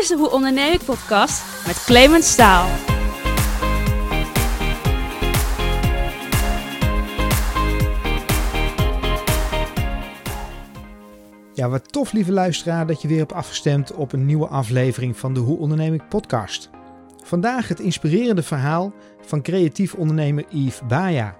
is de Hoe Onderneem ik podcast met Clemens Staal. Ja, wat tof lieve luisteraar dat je weer hebt afgestemd op een nieuwe aflevering van de Hoe Onderneem ik podcast. Vandaag het inspirerende verhaal van creatief ondernemer Yves Baja.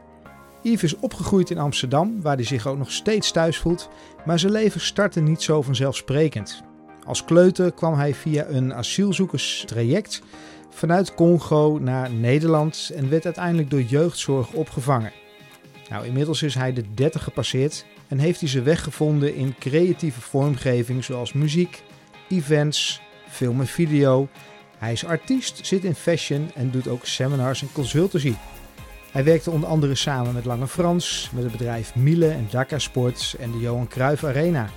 Yves is opgegroeid in Amsterdam, waar hij zich ook nog steeds thuis voelt, maar zijn leven startte niet zo vanzelfsprekend. Als kleuter kwam hij via een asielzoekerstraject vanuit Congo naar Nederland en werd uiteindelijk door jeugdzorg opgevangen. Nou, inmiddels is hij de 30 gepasseerd en heeft hij zijn weg gevonden in creatieve vormgeving zoals muziek, events, film en video. Hij is artiest, zit in fashion en doet ook seminars en consultancy. Hij werkte onder andere samen met Lange Frans, met het bedrijf Miele en Dakar Sports en de Johan Cruijff Arena.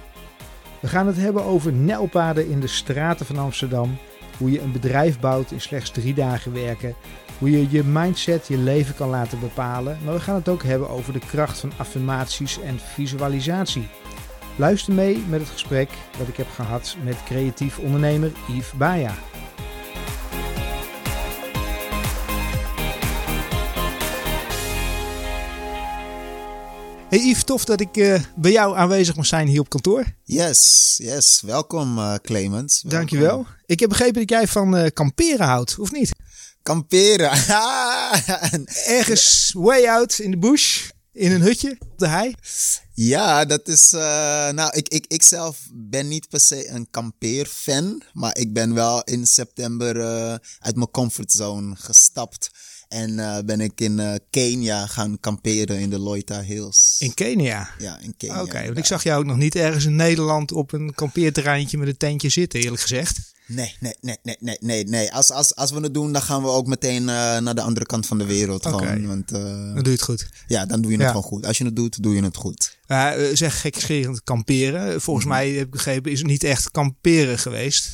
We gaan het hebben over nelpaden in de straten van Amsterdam, hoe je een bedrijf bouwt in slechts drie dagen werken, hoe je je mindset je leven kan laten bepalen, maar we gaan het ook hebben over de kracht van affirmaties en visualisatie. Luister mee met het gesprek dat ik heb gehad met creatief ondernemer Yves Baja. Hey Yves, tof dat ik uh, bij jou aanwezig mag zijn hier op kantoor. Yes, yes. Welkom uh, Clemens. Welkom. Dankjewel. Ik heb begrepen dat jij van uh, kamperen houdt, of niet? Kamperen? Ergens way out in de bush, in een hutje op de hei? Ja, dat is. nou, ik, ik, ik zelf ben niet per se een kampeerfan. Maar ik ben wel in september uit mijn comfortzone gestapt. En uh, ben ik in uh, Kenia gaan kamperen in de Loita Hills. In Kenia? Ja, in Kenia. Oké, okay, want ik zag jou ook nog niet ergens in Nederland op een kampeerterreintje met een tentje zitten, eerlijk gezegd. Nee, nee, nee, nee, nee, nee. nee. Als, als, als we het doen, dan gaan we ook meteen uh, naar de andere kant van de wereld. Okay. Gewoon, want, dan doe je het goed. Ja, dan doe je het ja. gewoon goed. Als je het doet, doe je het goed. zeg gekscherend kamperen. Volgens mm -hmm. mij, heb ik begrepen, is het niet echt kamperen geweest.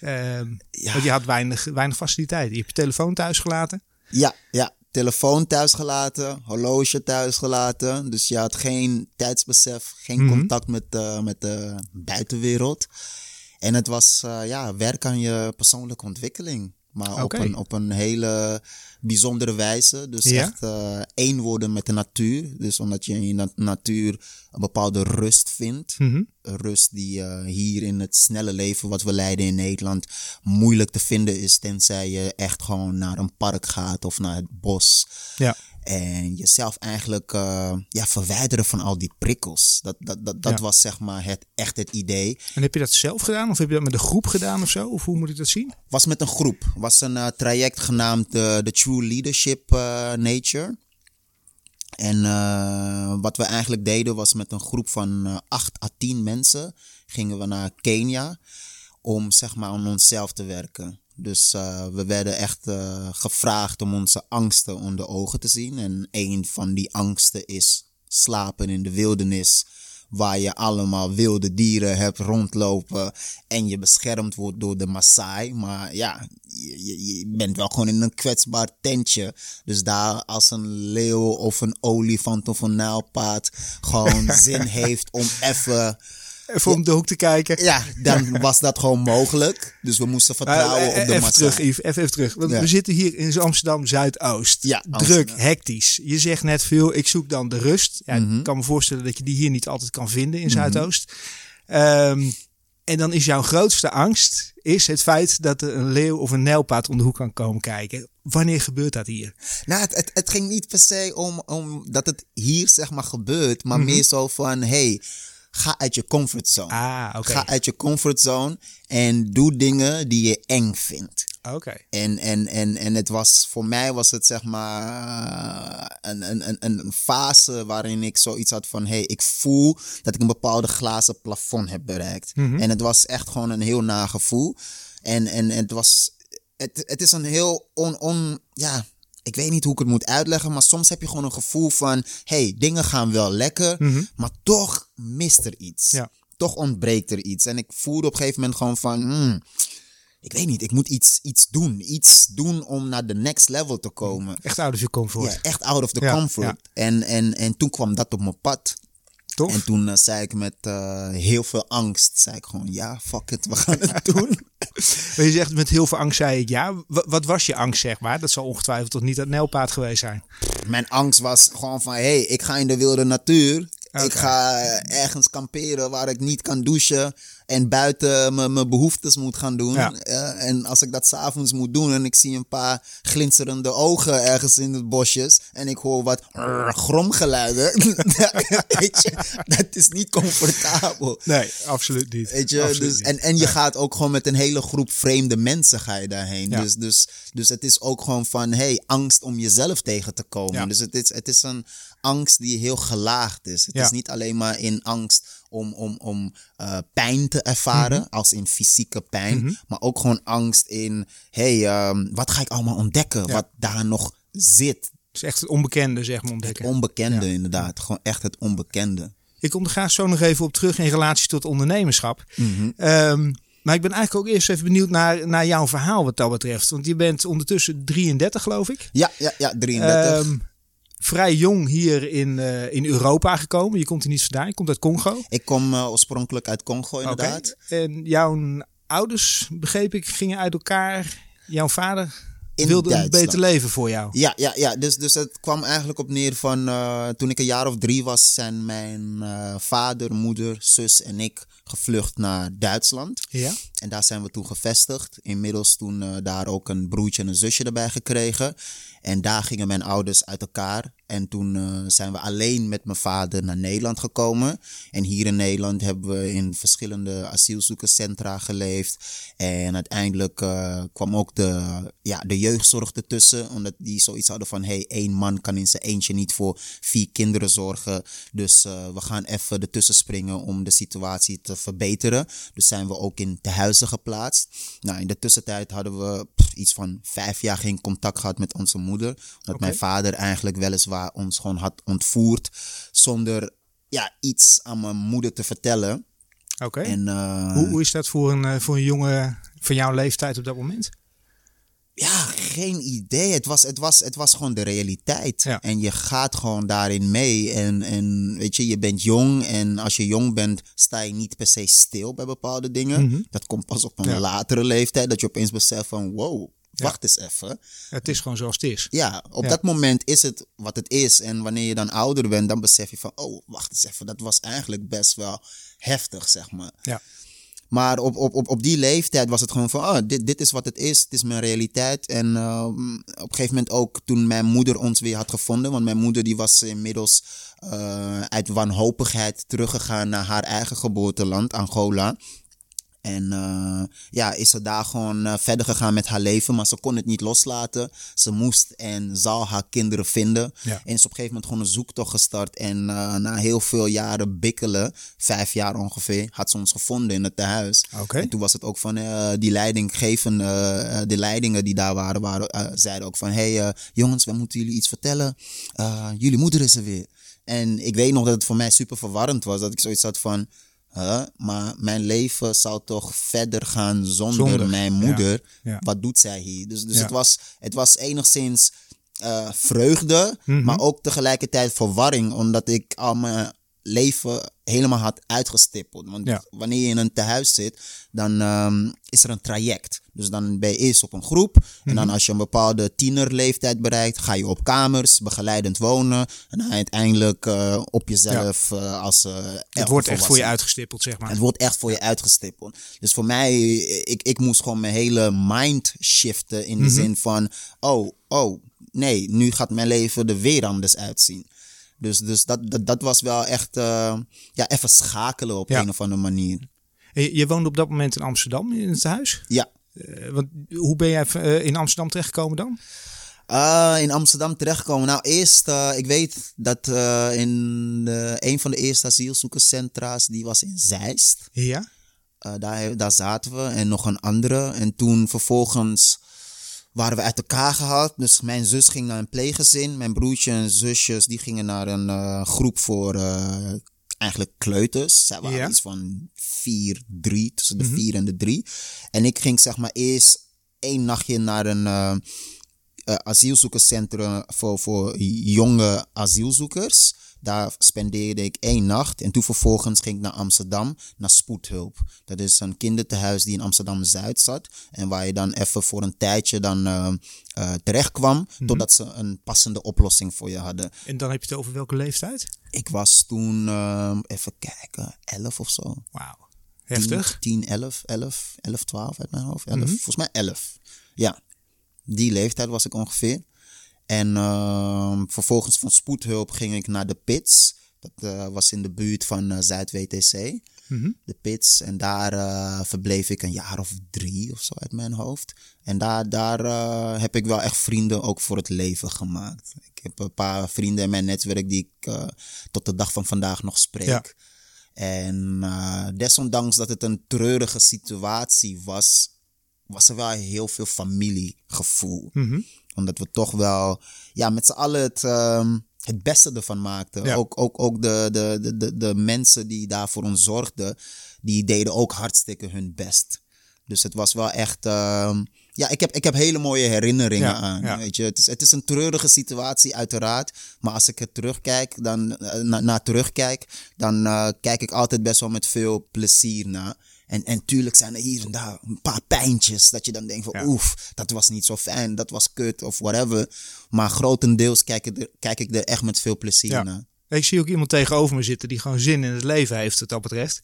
ja. Want je had weinig, weinig faciliteiten. Je hebt je telefoon thuis gelaten. Ja, ja. Telefoon thuis gelaten, horloge thuis gelaten. Dus je had geen tijdsbesef, geen mm -hmm. contact met, uh, met de buitenwereld. En het was uh, ja, werk aan je persoonlijke ontwikkeling. Maar okay. op, een, op een hele bijzondere wijze. Dus ja? echt uh, één worden met de natuur. Dus omdat je in de natuur een bepaalde rust vindt. Mm -hmm. Een rust die uh, hier in het snelle leven wat we leiden in Nederland moeilijk te vinden is. Tenzij je echt gewoon naar een park gaat of naar het bos. Ja. En jezelf eigenlijk uh, ja, verwijderen van al die prikkels. Dat, dat, dat, dat ja. was zeg maar het, echt het idee. En heb je dat zelf gedaan? Of heb je dat met een groep gedaan of zo? Of hoe moet ik dat zien? Was met een groep. Was een uh, traject genaamd uh, The True Leadership Nature. En wat we eigenlijk deden was met een groep van 8 à 10 mensen. Gingen we naar Kenia om zeg maar aan onszelf te werken. Dus uh, we werden echt uh, gevraagd om onze angsten onder ogen te zien. En een van die angsten is slapen in de wildernis. Waar je allemaal wilde dieren hebt rondlopen. En je beschermd wordt door de Maasai. Maar ja, je, je bent wel gewoon in een kwetsbaar tentje. Dus daar als een leeuw of een olifant of een nijlpaard gewoon zin heeft om even Even om de hoek te kijken. Ja, dan was dat gewoon mogelijk. Dus we moesten vertrouwen uh, op de even massa. terug, Yves, even, even terug. Want we zitten hier in Amsterdam Zuidoost. Ja, Druk, hectisch. Je zegt net veel, ik zoek dan de rust. Ja, Mhm. Ik kan me voorstellen dat je die hier niet altijd kan vinden in Zuidoost. Ehm, en dan is jouw grootste angst is het feit dat er een leeuw of een nijlpaard om de hoek kan komen kijken. Wanneer gebeurt dat hier? Nou, het, het, het ging niet per se om, om dat het hier zeg maar gebeurt. Maar Mhm. meer zo van, hey, ga uit je comfortzone. Ah. Ga uit je comfortzone en doe dingen die je eng vindt. Oké. En, en, en, en het was, voor mij was het zeg maar een, een, een, een fase waarin ik zoiets had van, hey, ik voel dat ik een bepaalde glazen plafond heb bereikt. Mhm. En het was echt gewoon een heel nagevoel. En, en het was, het, het is een heel on, on, ja, ik weet niet hoe ik het moet uitleggen, maar soms heb je gewoon een gevoel van, hey, dingen gaan wel lekker, Mhm. maar toch mist er iets. Ja. Toch ontbreekt er iets. En ik voelde op een gegeven moment gewoon van, hmm, ik weet niet, ik moet iets, iets doen. Iets doen om naar de next level te komen. Echt out of your comfort. Ja, echt out of the Ja, comfort. ja. En, en, en toen kwam dat op mijn pad. Tof. En toen eh, zei ik met eh, heel veel angst, zei ik gewoon, ja, fuck it, we gaan het doen. Je zegt met heel veel angst zei ik ja. Wa- wat was je angst, zeg maar? Dat zal ongetwijfeld toch niet het nijlpaard geweest zijn? Mijn angst was gewoon van, hé, hey, ik ga in de wilde natuur. Ik ga ergens kamperen waar ik niet kan douchen. En buiten mijn mijn behoeftes moet gaan doen. Ja. En als ik dat s'avonds moet doen en ik zie een paar glinsterende ogen ergens in de bosjes. En ik hoor wat gromgeluiden. Weet je, dat is niet comfortabel. Nee, absoluut niet. Weet je, Absoluut dus, niet. en, en je gaat ook gewoon met een hele groep vreemde mensen ga je daarheen. Ja. Dus, dus, dus het is ook gewoon van, hey, angst om jezelf tegen te komen. Ja. Dus het is, het is een angst die heel gelaagd is. Het Ja. is niet alleen maar in angst om, om, om eh, pijn te ervaren, Mhm. als in fysieke pijn. Maar ook gewoon angst in, hey, ehm, wat ga ik allemaal ontdekken? Ja. Wat daar nog zit. Het is echt het onbekende, zeg maar, ontdekken. Onbekende inderdaad. Gewoon echt het onbekende. Ik kom er graag zo nog even op terug in relatie tot ondernemerschap. Mhm. Ehm, maar ik ben eigenlijk ook eerst even benieuwd naar, naar jouw verhaal wat dat betreft. Want je bent ondertussen 33, geloof ik. Ja, ja, ja, 33. Ehm, vrij jong hier in, eh, in Europa gekomen. Je komt er niet vandaan. Je komt uit Congo. ik kom eh, oorspronkelijk uit Congo inderdaad. En jouw ouders, begreep ik, gingen uit elkaar. Jouw vader In wilde een beter leven voor jou. Ja, ja, ja. Dus, dus het kwam eigenlijk op neer van eh, toen ik een jaar of drie was, zijn mijn vader, moeder, zus en ik gevlucht naar Duitsland. Ja. En daar zijn we toen gevestigd. Inmiddels toen daar ook een broertje en een zusje erbij gekregen. En daar gingen mijn ouders uit elkaar. En toen eh, zijn we alleen met mijn vader naar Nederland gekomen. En hier in Nederland hebben we in verschillende asielzoekerscentra geleefd. En uiteindelijk eh, kwam ook de, ja, de jeugdzorg ertussen. Omdat die zoiets hadden van, hey, één man kan in zijn eentje niet voor vier kinderen zorgen. Dus eh, we gaan even ertussen springen om de situatie te verbeteren. Dus zijn we ook in tehuizen geplaatst. Nou, in de tussentijd hadden we pff, iets van vijf jaar geen contact gehad met onze moeder. Omdat mijn vader eigenlijk weliswaar ons gewoon had ontvoerd. Zonder ja, iets aan mijn moeder te vertellen. Oké. En eh, Hoe, hoe is dat voor een, eh, voor een jongen van jouw leeftijd op dat moment? Ja, geen idee. Het was, het was, het was gewoon de realiteit. Ja. En je gaat gewoon daarin mee. En, en weet je, je bent jong. En als je jong bent, sta je niet per se stil bij bepaalde dingen. Dat komt pas op een Mhm. Ja. latere leeftijd. Dat je opeens beseft van, wow, wacht eens even. Het is gewoon zoals het is. Ja, op Ja. dat moment is het wat het is. En wanneer je dan ouder bent, dan besef je van, oh, wacht eens even. Dat was eigenlijk best wel heftig, zeg maar. Ja. Maar op, op, op, op die leeftijd was het gewoon van, oh, dit, dit is wat het is, het is mijn realiteit. En ehm, op een gegeven moment ook toen mijn moeder ons weer had gevonden, want mijn moeder die was inmiddels eh, uit wanhopigheid teruggegaan naar haar eigen geboorteland, Angola. En eh, ja, is ze daar gewoon eh, verder gegaan met haar leven, maar ze kon het niet loslaten. Ze moest en zal haar kinderen vinden. Ja. En is op een gegeven moment gewoon een zoektocht gestart. En eh, na heel veel jaren bikkelen, vijf jaar ongeveer, had ze ons gevonden in het tehuis. Oké. En toen was het ook van die leidinggevende, de leidingen die daar waren, waren zeiden ook van: hé hey, jongens, we moeten jullie iets vertellen. Jullie moeder is er weer. En ik weet nog dat het voor mij super verwarrend was. Dat ik zoiets had van. Huh? Maar mijn leven zal toch verder gaan zonder, Zonder, mijn moeder. ja. Wat doet zij hier? Dus, dus Ja. het, was, het was enigszins eh, vreugde, Mhm. maar ook tegelijkertijd verwarring. Omdat ik al mijn leven helemaal had uitgestippeld. Want Ja. wanneer je in een tehuis zit, dan ehm, is er een traject. Dus dan ben je eerst op een groep. En Mhm. dan als je een bepaalde tienerleeftijd bereikt, ga je op kamers, begeleidend wonen. En dan uiteindelijk eh, op jezelf eh, als eh Het wordt echt voor je uitgestippeld, zeg maar. het wordt echt voor je uitgestippeld. Dus voor mij, ik, ik moest gewoon mijn hele mind shiften. In de Mhm. zin van, oh, oh, nee, nu gaat mijn leven er weer anders uitzien. Dus, dus dat, dat, dat was wel echt, eh, ja, even schakelen op Ja. een of andere manier. Je, je woonde op dat moment in Amsterdam, in het huis. Ja. Eh, want hoe ben jij eh, in Amsterdam terechtgekomen dan? In Amsterdam terechtkomen. Nou, eerst, ik weet dat in de, een van de eerste asielzoekerscentra's, die was in Zeist. Ja. Daar, daar zaten we en nog een andere. En toen vervolgens waren we uit elkaar gehaald. Dus mijn zus ging naar een pleeggezin. Mijn broertje en zusjes die gingen naar een eh, groep voor eh, eigenlijk kleuters. Zij waren Ja. iets van vier, drie, tussen de vier en de drie. En ik ging zeg maar eerst één nachtje naar een... eh, eh, asielzoekerscentrum voor, voor jonge asielzoekers. Daar spendeerde ik één nacht. En toen vervolgens ging ik naar Amsterdam, naar Spoedhulp. Dat is een kinderthuis die in Amsterdam-Zuid zat. En waar je dan even voor een tijdje dan uh, uh, terecht kwam. Totdat ze een passende oplossing voor je hadden. En dan heb je het over welke leeftijd? Ik was toen, uh, even kijken, 11 of zo. Wauw. Heftig. 10, 11, 11, 11, 12 uit mijn hoofd. 11, mm -hmm. Volgens mij 11. Ja, die leeftijd was ik ongeveer. En uh, vervolgens van spoedhulp ging ik naar de Pits. Dat uh, was in de buurt van uh, Zuid-WTC. Mm -hmm. De Pits. En daar uh, verbleef ik een jaar of drie of zo uit mijn hoofd. En daar, daar heb ik wel echt vrienden ook voor het leven gemaakt. Ik heb een paar vrienden in mijn netwerk die ik tot de dag van vandaag nog spreek. Ja. En desondanks dat het een treurige situatie was, was er wel heel veel familiegevoel. Mm -hmm. Omdat we toch wel ja, met z'n allen het, uh, het beste ervan maakten. Ja. Ook, ook, ook de, de, de, de, de mensen die daar voor ons zorgden, die deden ook hartstikke hun best. Dus het was wel echt. Uh, ja, ik heb, ik heb hele mooie herinneringen ja, aan. Ja. Weet je. Het, is, het is een treurige situatie, uiteraard. Maar als ik er terugkijk, dan, naar na terugkijk, dan uh, kijk ik altijd best wel met veel plezier naar. En, en tuurlijk zijn er hier en daar een paar pijntjes. Dat je dan denkt van ja. oef, dat was niet zo fijn. Dat was kut of whatever. Maar grotendeels kijk ik er, kijk ik er echt met veel plezier ja. naar. Ik zie ook iemand tegenover me zitten die gewoon zin in het leven heeft wat dat betreft.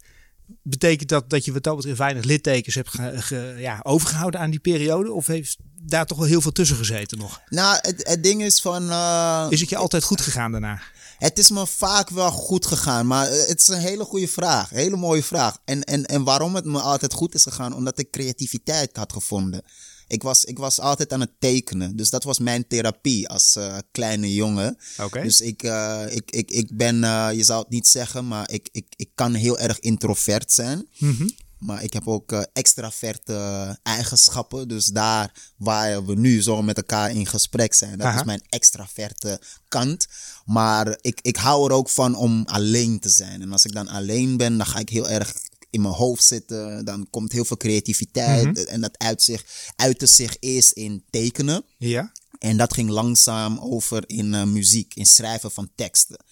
Betekent dat dat je wat dat betreft weinig littekens hebt ge, ge, ja, overgehouden aan die periode? Of heeft daar toch wel heel veel tussen gezeten nog? Nou, het, het ding is van... Uh, is het je altijd goed gegaan daarna? Het is me vaak wel goed gegaan, maar het is een hele goede vraag. Hele mooie vraag. En, en, en waarom het me altijd goed is gegaan? Omdat ik creativiteit had gevonden. Ik was, ik was altijd aan het tekenen. Dus dat was mijn therapie als uh, kleine jongen. Okay. Dus ik, uh, ik, ik, ik ben, uh, je zou het niet zeggen, maar ik, ik, ik kan heel erg introvert zijn. Mm -hmm. Maar ik heb ook uh, extraverte eigenschappen. Dus daar waar we nu zo met elkaar in gesprek zijn. Dat Aha. is mijn extraverte kant. Maar ik, ik hou er ook van om alleen te zijn. En als ik dan alleen ben, dan ga ik heel erg in mijn hoofd zitten. Dan komt heel veel creativiteit. Mm -hmm. En dat uit zich, uitte zich eerst in tekenen. Ja. En dat ging langzaam over in uh, muziek, in schrijven van teksten.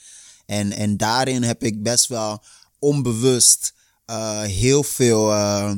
En, en daarin heb ik best wel onbewust uh, heel veel, uh,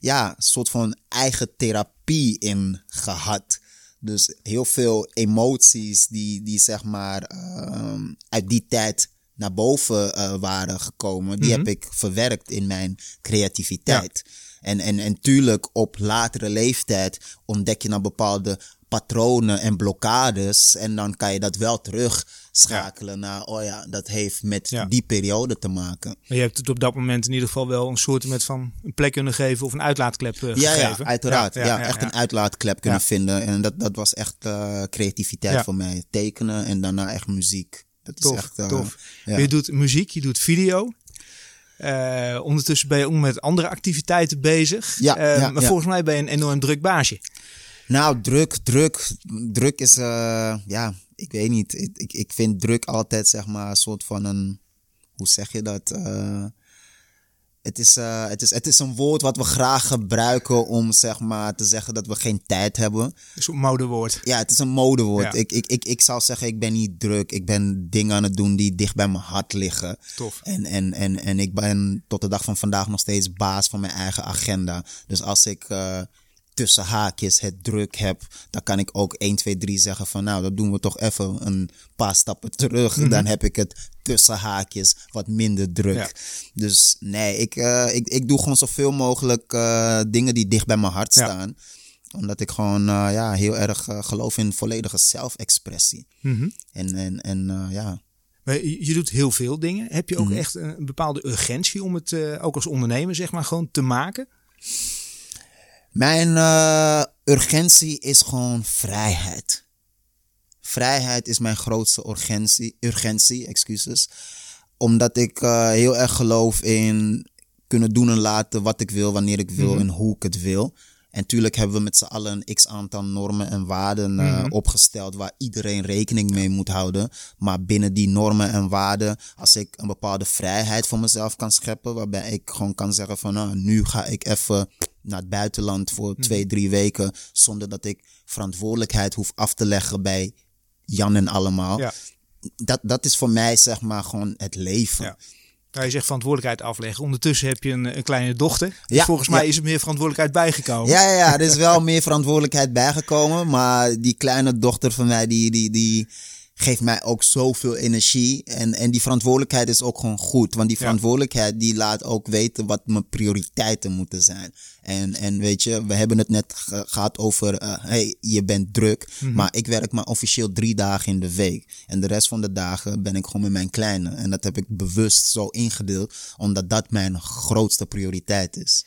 ja, soort van eigen therapie in gehad. Dus heel veel emoties die, die zeg maar uh, uit die tijd naar boven uh, waren gekomen, die mm -hmm. heb ik verwerkt in mijn creativiteit. Ja. En, en, en tuurlijk op latere leeftijd ontdek je dan bepaalde patronen en blokkades. En dan kan je dat wel terugschakelen ja. naar, oh ja, dat heeft met die periode te maken. Maar je hebt het op dat moment in ieder geval wel een soort met van een plek kunnen geven of een uitlaatklep uh, ja, gegeven. Ja, uiteraard. Ja, echt een uitlaatklep kunnen vinden. En dat, dat was echt uh, creativiteit voor mij. Tekenen en daarna echt muziek. Dat tof, is echt, uh, tof. Je doet muziek, je doet video. Uh, ondertussen ben je ook met andere activiteiten bezig. Ja, uh, ja maar ja. volgens mij ben je een enorm druk baasje. Nou, druk, druk. Druk is, uh, ja, ik weet niet. Ik, ik, vind druk altijd, zeg maar, een soort van een, hoe zeg je dat? het, is, het, is, het is een woord wat we graag gebruiken om, zeg maar, te zeggen dat we geen tijd hebben. is een modewoord. Ja, het is een modewoord. Ja. Ik, ik, ik, ik zou zeggen, ik ben niet druk. Ik ben dingen aan het doen die dicht bij mijn hart liggen. Tof. En, en, en, en ik ben tot de dag van vandaag nog steeds baas van mijn eigen agenda. Dus als ik uh, tussen haakjes het druk heb, dan kan ik ook 1, 2, 3 zeggen van nou, dat doen we toch even een paar stappen terug. Mm -hmm. Dan heb ik het tussen haakjes wat minder druk. Ja. Dus nee, ik, uh, ik, ik doe gewoon zoveel mogelijk uh, dingen die dicht bij mijn hart staan. Omdat ik gewoon uh, ja, heel erg geloof in volledige zelfexpressie. Mm -hmm. En, en, en ja. Maar je doet heel veel dingen. Heb je ook -hmm. echt een bepaalde urgentie om het ook als ondernemer zeg maar gewoon te maken? Mijn uh, urgentie is gewoon vrijheid. Vrijheid is mijn grootste urgentie, urgentie excuses. Omdat ik uh, heel erg geloof in kunnen doen en laten wat ik wil, wanneer ik wil mm -hmm. en hoe ik het wil. En tuurlijk hebben we met z'n allen een x aantal normen en waarden uh, mm -hmm. opgesteld waar iedereen rekening mee moet houden. Maar binnen die normen en waarden, als ik een bepaalde vrijheid voor mezelf kan scheppen, waarbij ik gewoon kan zeggen van nou, nu ga ik even naar het buitenland voor twee, drie weken. Zonder dat ik verantwoordelijkheid hoef af te leggen bij Jan en allemaal. Ja. Dat, dat is voor mij zeg maar gewoon het leven. Ja. Nou, je zegt verantwoordelijkheid afleggen. Ondertussen heb je een, een kleine dochter. Dus Ja, volgens mij ja. is er meer verantwoordelijkheid bijgekomen. Ja, ja, ja, er is wel meer verantwoordelijkheid bijgekomen. Maar die kleine dochter van mij, die, die, die geeft mij ook zoveel energie. En, en die verantwoordelijkheid is ook gewoon goed. Want die verantwoordelijkheid die laat ook weten wat mijn prioriteiten moeten zijn. En, en weet je, we hebben het net ge- gehad over, eh, hey, je bent druk. Maar ik werk maar officieel drie dagen in de week. En de rest van de dagen ben ik gewoon met mijn kleine. En dat heb ik bewust zo ingedeeld, omdat dat mijn grootste prioriteit is.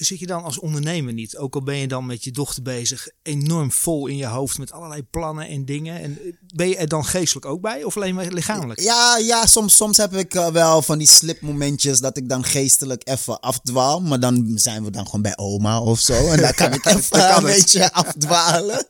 Zit je dan als ondernemer niet, ook al ben je dan met je dochter bezig, enorm vol in je hoofd met allerlei plannen en dingen. En eh, ben je er dan geestelijk ook bij of alleen maar lichamelijk? Ja, ja soms, soms heb ik eh, wel van die slipmomentjes dat ik dan geestelijk even afdwaal. Maar dan zijn we dan gewoon bij oma of zo. En dan kan ik even kan een het. beetje afdwalen.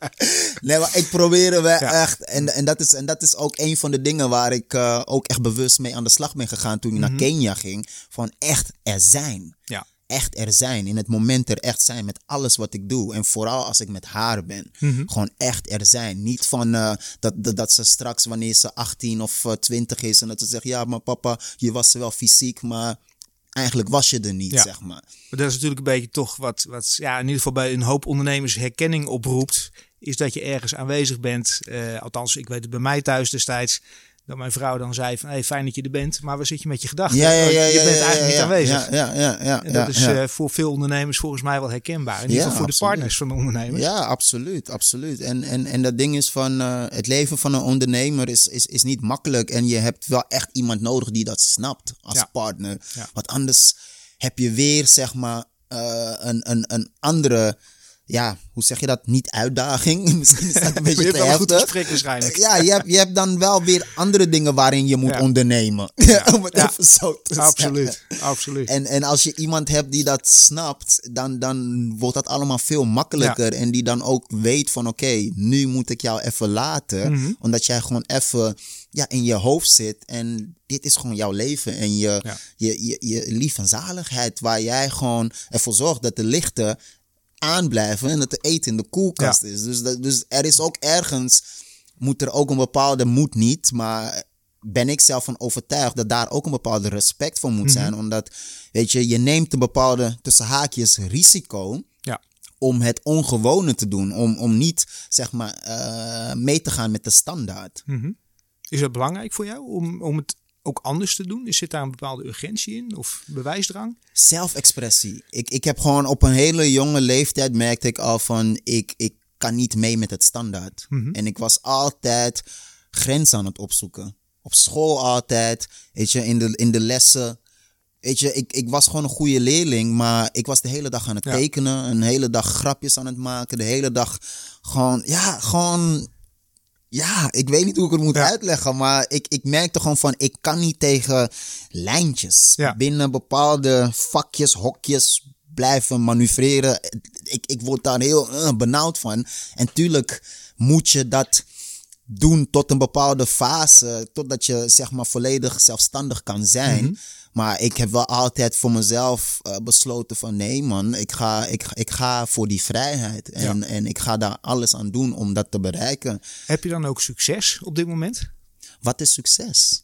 Nee, maar ik probeer er wel Ja. echt. En, en, dat is, en dat is ook een van de dingen waar ik eh, ook echt bewust mee aan de slag ben gegaan toen ik naar Kenia ging. Van echt er zijn. Ja. Echt er zijn. In het moment er echt zijn met alles wat ik doe. En vooral als ik met haar ben. Gewoon echt er zijn. Niet van eh, dat, dat, dat ze straks wanneer ze 18 of eh, 20 is. En dat ze zegt, ja maar papa, je was er wel fysiek. Maar eigenlijk was je er niet, Ja. zeg maar. Maar dat is natuurlijk een beetje toch wat, wat ja, in ieder geval bij een hoop ondernemers herkenning oproept. Is dat je ergens aanwezig bent. Eh, althans, ik weet het bij mij thuis destijds. Dat mijn vrouw dan zei van hey, fijn dat je er bent. Maar waar zit je met je gedachten? Ja, ja, Want ja, je bent eigenlijk ja, niet aanwezig. Ja, ja, ja. ja, En dat is eh, voor veel ondernemers volgens mij wel herkenbaar. In ieder Ja, geval voor de partners van de ondernemers. Ja, absoluut, absoluut. En, en, en dat ding is van eh, het leven van een ondernemer is, is, is niet makkelijk. En je hebt wel echt iemand nodig die dat snapt als partner. Want anders heb je weer, zeg maar, eh, een, een, een andere, ja, hoe zeg je dat? Niet uitdaging. Misschien is dat een Je beetje te goed heftig. gesprek waarschijnlijk. Ja, je hebt, je hebt dan wel weer andere dingen waarin je moet Ja. ondernemen. Om het Ja. even zo te zeggen. Absoluut, absoluut. En, en als je iemand hebt die dat snapt, dan, dan wordt dat allemaal veel makkelijker. En die dan ook weet van oké, nu moet ik jou even laten. Mhm. Omdat jij gewoon even ja, in je hoofd zit. En dit is gewoon jouw leven. En je, Ja. je, je, je lief en zaligheid. Waar jij gewoon ervoor zorgt dat de lichten aanblijven. En dat de eten in de koelkast Ja. is. Dus, dat, dus er is ook ergens, moet er ook een bepaalde, moet niet, maar ben ik zelf van overtuigd dat daar ook een bepaalde respect voor moet zijn. Omdat, weet je, je neemt een bepaalde, tussen haakjes, risico Ja. om het ongewone te doen. Om, om niet, zeg maar, eh, mee te gaan met de standaard. Is dat belangrijk voor jou om, om het ook anders te doen? Is zit daar een bepaalde urgentie in of bewijsdrang? Zelfexpressie. Ik, ik heb gewoon op een hele jonge leeftijd merkte ik al van ik, ik kan niet mee met het standaard. En ik was altijd grenzen aan het opzoeken. Op school altijd, weet je, in de, in de lessen. Weet je, ik, ik was gewoon een goede leerling, maar ik was de hele dag aan het Ja. tekenen, een hele dag grapjes aan het maken, de hele dag gewoon, ja, gewoon, ja, ik weet niet hoe ik het moet Ja. uitleggen, maar ik, ik merkte gewoon van, ik kan niet tegen lijntjes Ja. binnen bepaalde vakjes, hokjes blijven manoeuvreren. Ik, ik word daar heel eh, benauwd van. En tuurlijk moet je dat doen tot een bepaalde fase, totdat je zeg maar volledig zelfstandig kan zijn. Mhm. Maar ik heb wel altijd voor mezelf eh, besloten van nee man, ik ga, ik, ik ga voor die vrijheid. En, Ja. en ik ga daar alles aan doen om dat te bereiken. Heb je dan ook succes op dit moment? Wat is succes?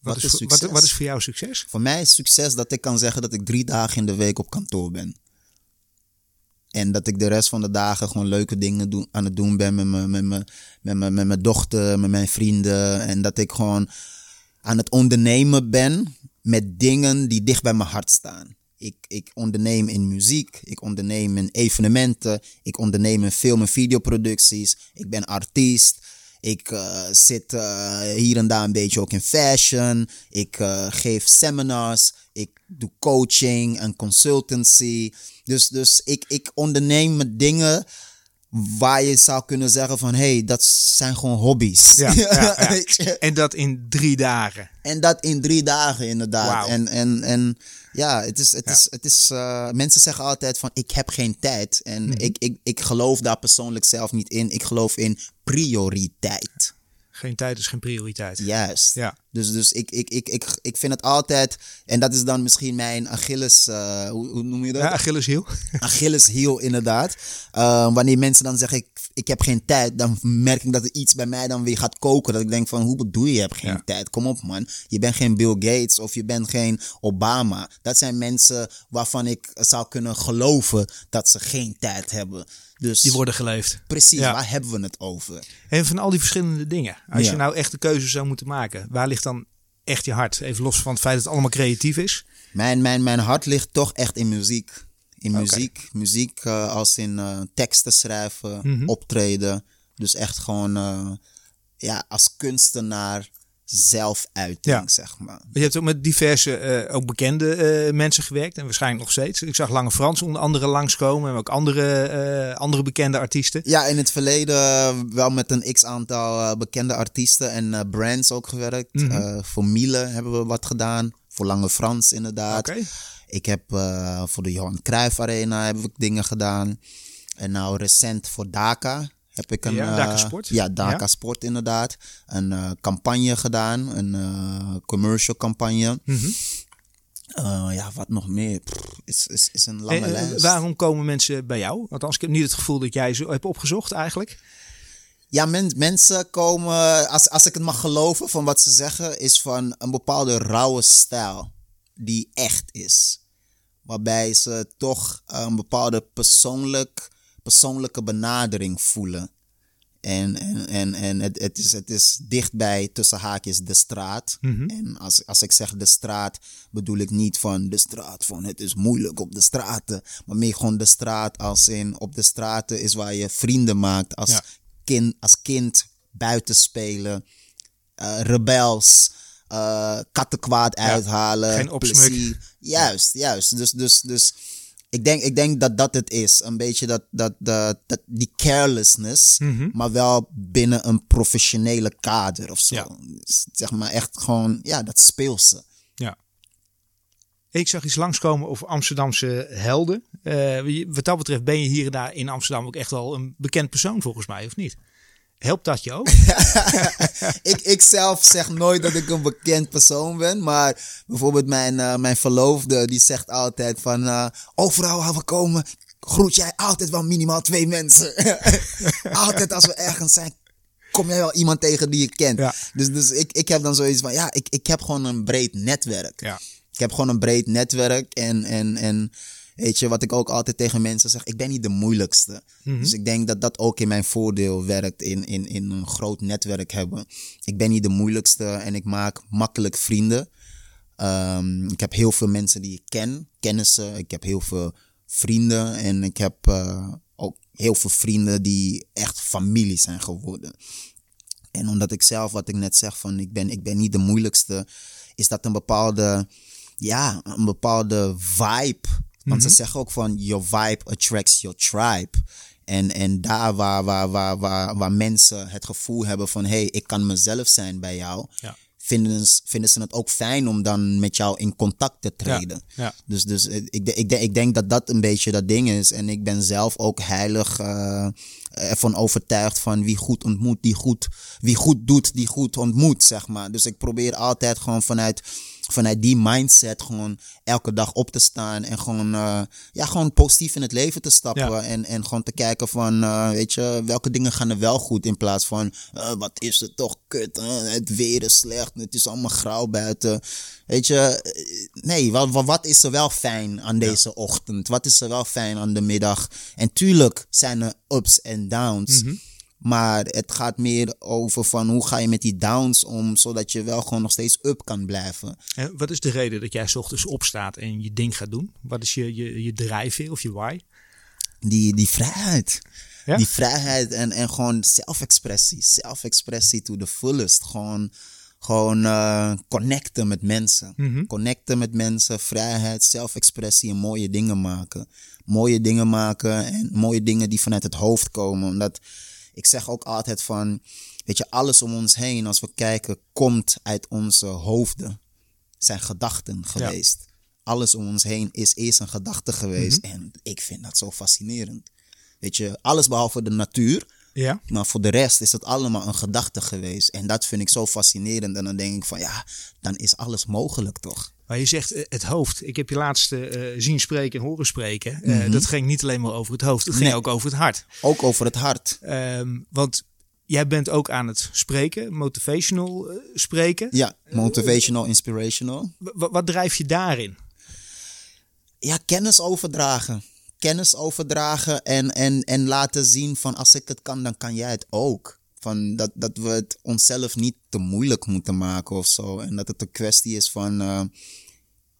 Wat, is, Wat, wat is voor jou succes? Voor mij is succes dat ik kan zeggen dat ik drie dagen in de week op kantoor ben. En dat ik de rest van de dagen gewoon leuke dingen aan het doen ben met mijn, met, mijn, met, met mijn dochter, met mijn vrienden. En dat ik gewoon aan het ondernemen ben met dingen die dicht bij mijn hart staan. Ik, ik onderneem in muziek, ik onderneem in evenementen, ik onderneem in film- en videoproducties. Ik ben artiest. Ik eh, zit eh, hier en daar een beetje ook in fashion. Ik eh, geef seminars. Ik doe coaching en consultancy. Dus, dus ik, ik onderneem met dingen waar je zou kunnen zeggen van... hé, hey, dat zijn gewoon hobby's. Ja? En dat in drie dagen. En dat in drie dagen inderdaad. En, en, en ja, het is, het is, het is eh, mensen zeggen altijd van ik heb geen tijd. En Mhm. ik, ik, ik geloof daar persoonlijk zelf niet in. Ik geloof in prioriteit. Geen tijd is geen prioriteit. Juist. Ja, Dus, dus ik, ik, ik, ik, ik vind het altijd, en dat is dan misschien mijn Achilles, uh, hoe, hoe, noem je dat? Ja, Achilleshiel. Achilleshiel, inderdaad. Uh, wanneer mensen dan zeggen, ik, ik heb geen tijd, dan merk ik dat er iets bij mij dan weer gaat koken. Dat ik denk van, hoe bedoel je, je hebt geen ja. tijd? Kom op man, je bent geen Bill Gates of je bent geen Obama. Dat zijn mensen waarvan ik zou kunnen geloven dat ze geen tijd hebben. Dus, die worden geleefd. Precies, ja. waar hebben we het over? En van al die verschillende dingen. Als ja. je nou echt de keuze zou moeten maken, waar ligt dan echt je hart? Even los van het feit dat het allemaal creatief is. Mijn, mijn, mijn hart ligt toch echt in muziek. In okay. muziek. Muziek uh, als in uh, teksten schrijven, mm -hmm. optreden. Dus echt gewoon uh, ja, als kunstenaar zelfuiting, ja. zeg maar. Je hebt ook met diverse, uh, ook bekende uh, mensen gewerkt en waarschijnlijk nog steeds. Ik zag Lange Frans onder andere langskomen en ook andere, uh, andere bekende artiesten. Ja, in het verleden wel met een x-aantal bekende artiesten en brands ook gewerkt. Mm -hmm. voor Miele hebben we wat gedaan, voor Lange Frans inderdaad. Okay. Ik heb voor de Johan Cruijff Arena heb ik dingen gedaan. En nou recent voor Daka heb ik een. Ja, Daka Sport. Ja, Daka ja. Sport inderdaad. Een uh, campagne gedaan, een uh, commercial campagne. Mm -hmm. uh, ja, wat nog meer? Pff, is, is, is een lange en, lijst. Waarom komen mensen bij jou? Want als ik heb niet het gevoel dat jij ze hebt opgezocht eigenlijk. Ja, men, mensen komen, als, als ik het mag geloven van wat ze zeggen, is van een bepaalde rauwe stijl die echt is. Waarbij ze toch een bepaalde persoonlijk persoonlijke benadering voelen. En, en, en, en het, het, is, het is dichtbij tussen haakjes de straat. Mhm. Mm -hmm. En als, als ik zeg de straat, bedoel ik niet van de straat van het is moeilijk op de straten. Maar meer gewoon de straat als in op de straten is waar je vrienden maakt als, Ja. kind, als kind buiten spelen. eh, rebels. eh kattenkwaad uithalen. geen opsmuk. plezier. Juist, juist. Dus, dus, dus ik denk, ik denk dat dat het is. Een beetje dat, dat, dat, dat die carelessness, Mhm. maar wel binnen een professionele kader of zo. Ja. Dus Zeg maar echt gewoon, ja, dat speelse. Ja. Ik zag iets langskomen over Amsterdamse helden. Eh, wat dat betreft ben je hier en daar in Amsterdam ook echt wel een bekend persoon volgens mij, of niet? Helpt dat je ook? ik, ik zelf zeg nooit dat ik een bekend persoon ben, maar bijvoorbeeld mijn, eh, mijn verloofde, die zegt altijd van, eh, overal waar we komen, groet jij altijd wel minimaal twee mensen. altijd als we ergens zijn, kom jij wel iemand tegen die je kent. Ja. Dus, dus ik, ik heb dan zoiets van, ja, ik, ik heb gewoon een breed netwerk. Ja. Ik heb gewoon een breed netwerk en, en, en weet je, wat ik ook altijd tegen mensen zeg, ik ben niet de moeilijkste. Mhm. Dus ik denk dat dat ook in mijn voordeel werkt in, in, in een groot netwerk hebben. Ik ben niet de moeilijkste en ik maak makkelijk vrienden. Ehm, ik heb heel veel mensen die ik ken, kennissen. Ik heb heel veel vrienden en ik heb eh, ook heel veel vrienden die echt familie zijn geworden. En omdat ik zelf, wat ik net zeg, van ik ben, ik ben niet de moeilijkste, is dat een bepaalde, ja, een bepaalde vibe. Want ze zeggen ook van, your vibe attracts your tribe. En, en daar waar, waar, waar, waar, waar mensen het gevoel hebben van, hé, hey, ik kan mezelf zijn bij jou, Ja. vinden, ze- vinden ze het ook fijn om dan met jou in contact te treden. ja. Dus, dus eh, ik, ik, ik denk dat dat een beetje dat ding is. En ik ben zelf ook heilig eh, ervan overtuigd van wie goed ontmoet, die goed, wie goed doet, die goed ontmoet, zeg maar. Dus ik probeer altijd gewoon vanuit, vanuit die mindset gewoon elke dag op te staan en gewoon, eh, ja, gewoon positief in het leven te stappen. Ja. En, en gewoon te kijken van, eh, weet je, welke dingen gaan er wel goed in plaats van, eh, wat is het toch kut, het weer is slecht, het is allemaal grauw buiten. Weet je, nee, wat, wat, wat is er wel fijn aan deze ochtend? Wat is er wel fijn aan de middag? En tuurlijk zijn er ups en downs. Mhm. Maar het gaat meer over van hoe ga je met die downs om, zodat je wel gewoon nog steeds up kan blijven. En wat is de reden dat jij 's ochtends opstaat en je ding gaat doen? Wat is je, je, je drijfveer of je why? Die, die vrijheid. Ja? Die vrijheid en, en gewoon zelfexpressie. Zelfexpressie to the fullest. Gewoon, gewoon eh, connecten met mensen. Mhm. Connecten met mensen, vrijheid, zelfexpressie en mooie dingen maken. Mooie dingen maken en mooie dingen die vanuit het hoofd komen. Omdat ik zeg ook altijd van, weet je, alles om ons heen, als we kijken, komt uit onze hoofden. Zijn gedachten geweest. Alles om ons heen is eerst een gedachte geweest. En ik vind dat zo fascinerend. Weet je, alles behalve de natuur. Ja. Maar voor de rest is het allemaal een gedachte geweest. En dat vind ik zo fascinerend. En dan denk ik van ja, dan is alles mogelijk toch? Maar je zegt eh, het hoofd. Ik heb je laatst eh, zien spreken en horen spreken. Eh, Dat ging niet alleen maar over het hoofd, het ging Nee. ook over het hart. Ook over het hart. Ehm, want jij bent ook aan het spreken, motivational spreken. Ja, motivational, inspirational. W- wat drijf je daarin? Ja, kennis overdragen. Kennis overdragen en, en, en laten zien van als ik het kan, dan kan jij het ook. Van dat, dat we het onszelf niet te moeilijk moeten maken of zo. En dat het een kwestie is van eh,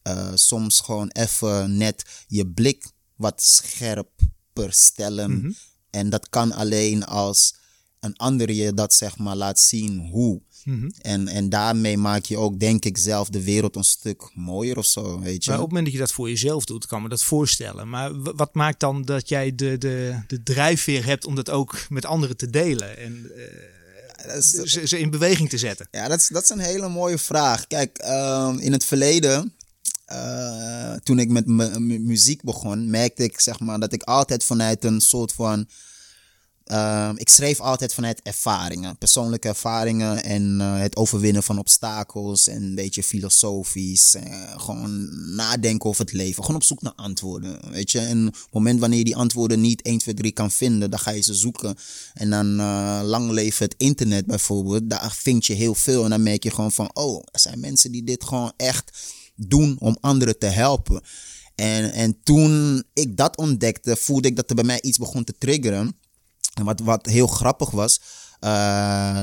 eh, soms gewoon even net je blik wat scherper stellen. En dat kan alleen als een ander je dat zeg maar laat zien hoe. En, en daarmee maak je ook, denk ik, zelf de wereld een stuk mooier of zo, weet je. Maar op het moment dat je dat voor jezelf doet, kan me dat voorstellen. Maar wat maakt dan dat jij de, de, de drijfveer hebt om dat ook met anderen te delen en eh, is- ze, ze in beweging te zetten? Ja, dat is, dat is een hele mooie vraag. Kijk, ehm, in het verleden, eh, toen ik met mu- mu- muziek begon, merkte ik zeg maar, dat ik altijd vanuit een soort van. Ehm, ik schreef altijd vanuit ervaringen, persoonlijke ervaringen en eh, het overwinnen van obstakels en een beetje filosofisch. eh, gewoon nadenken over het leven, gewoon op zoek naar antwoorden. Weet je, en op het moment wanneer je die antwoorden niet 1, 2, 3 kan vinden, dan ga je ze zoeken. En dan eh, lang leven het internet bijvoorbeeld, daar vind je heel veel en dan merk je gewoon van, oh, er zijn mensen die dit gewoon echt doen om anderen te helpen. En, en toen ik dat ontdekte, voelde ik dat er bij mij iets begon te triggeren. En wat, wat heel grappig was, eh,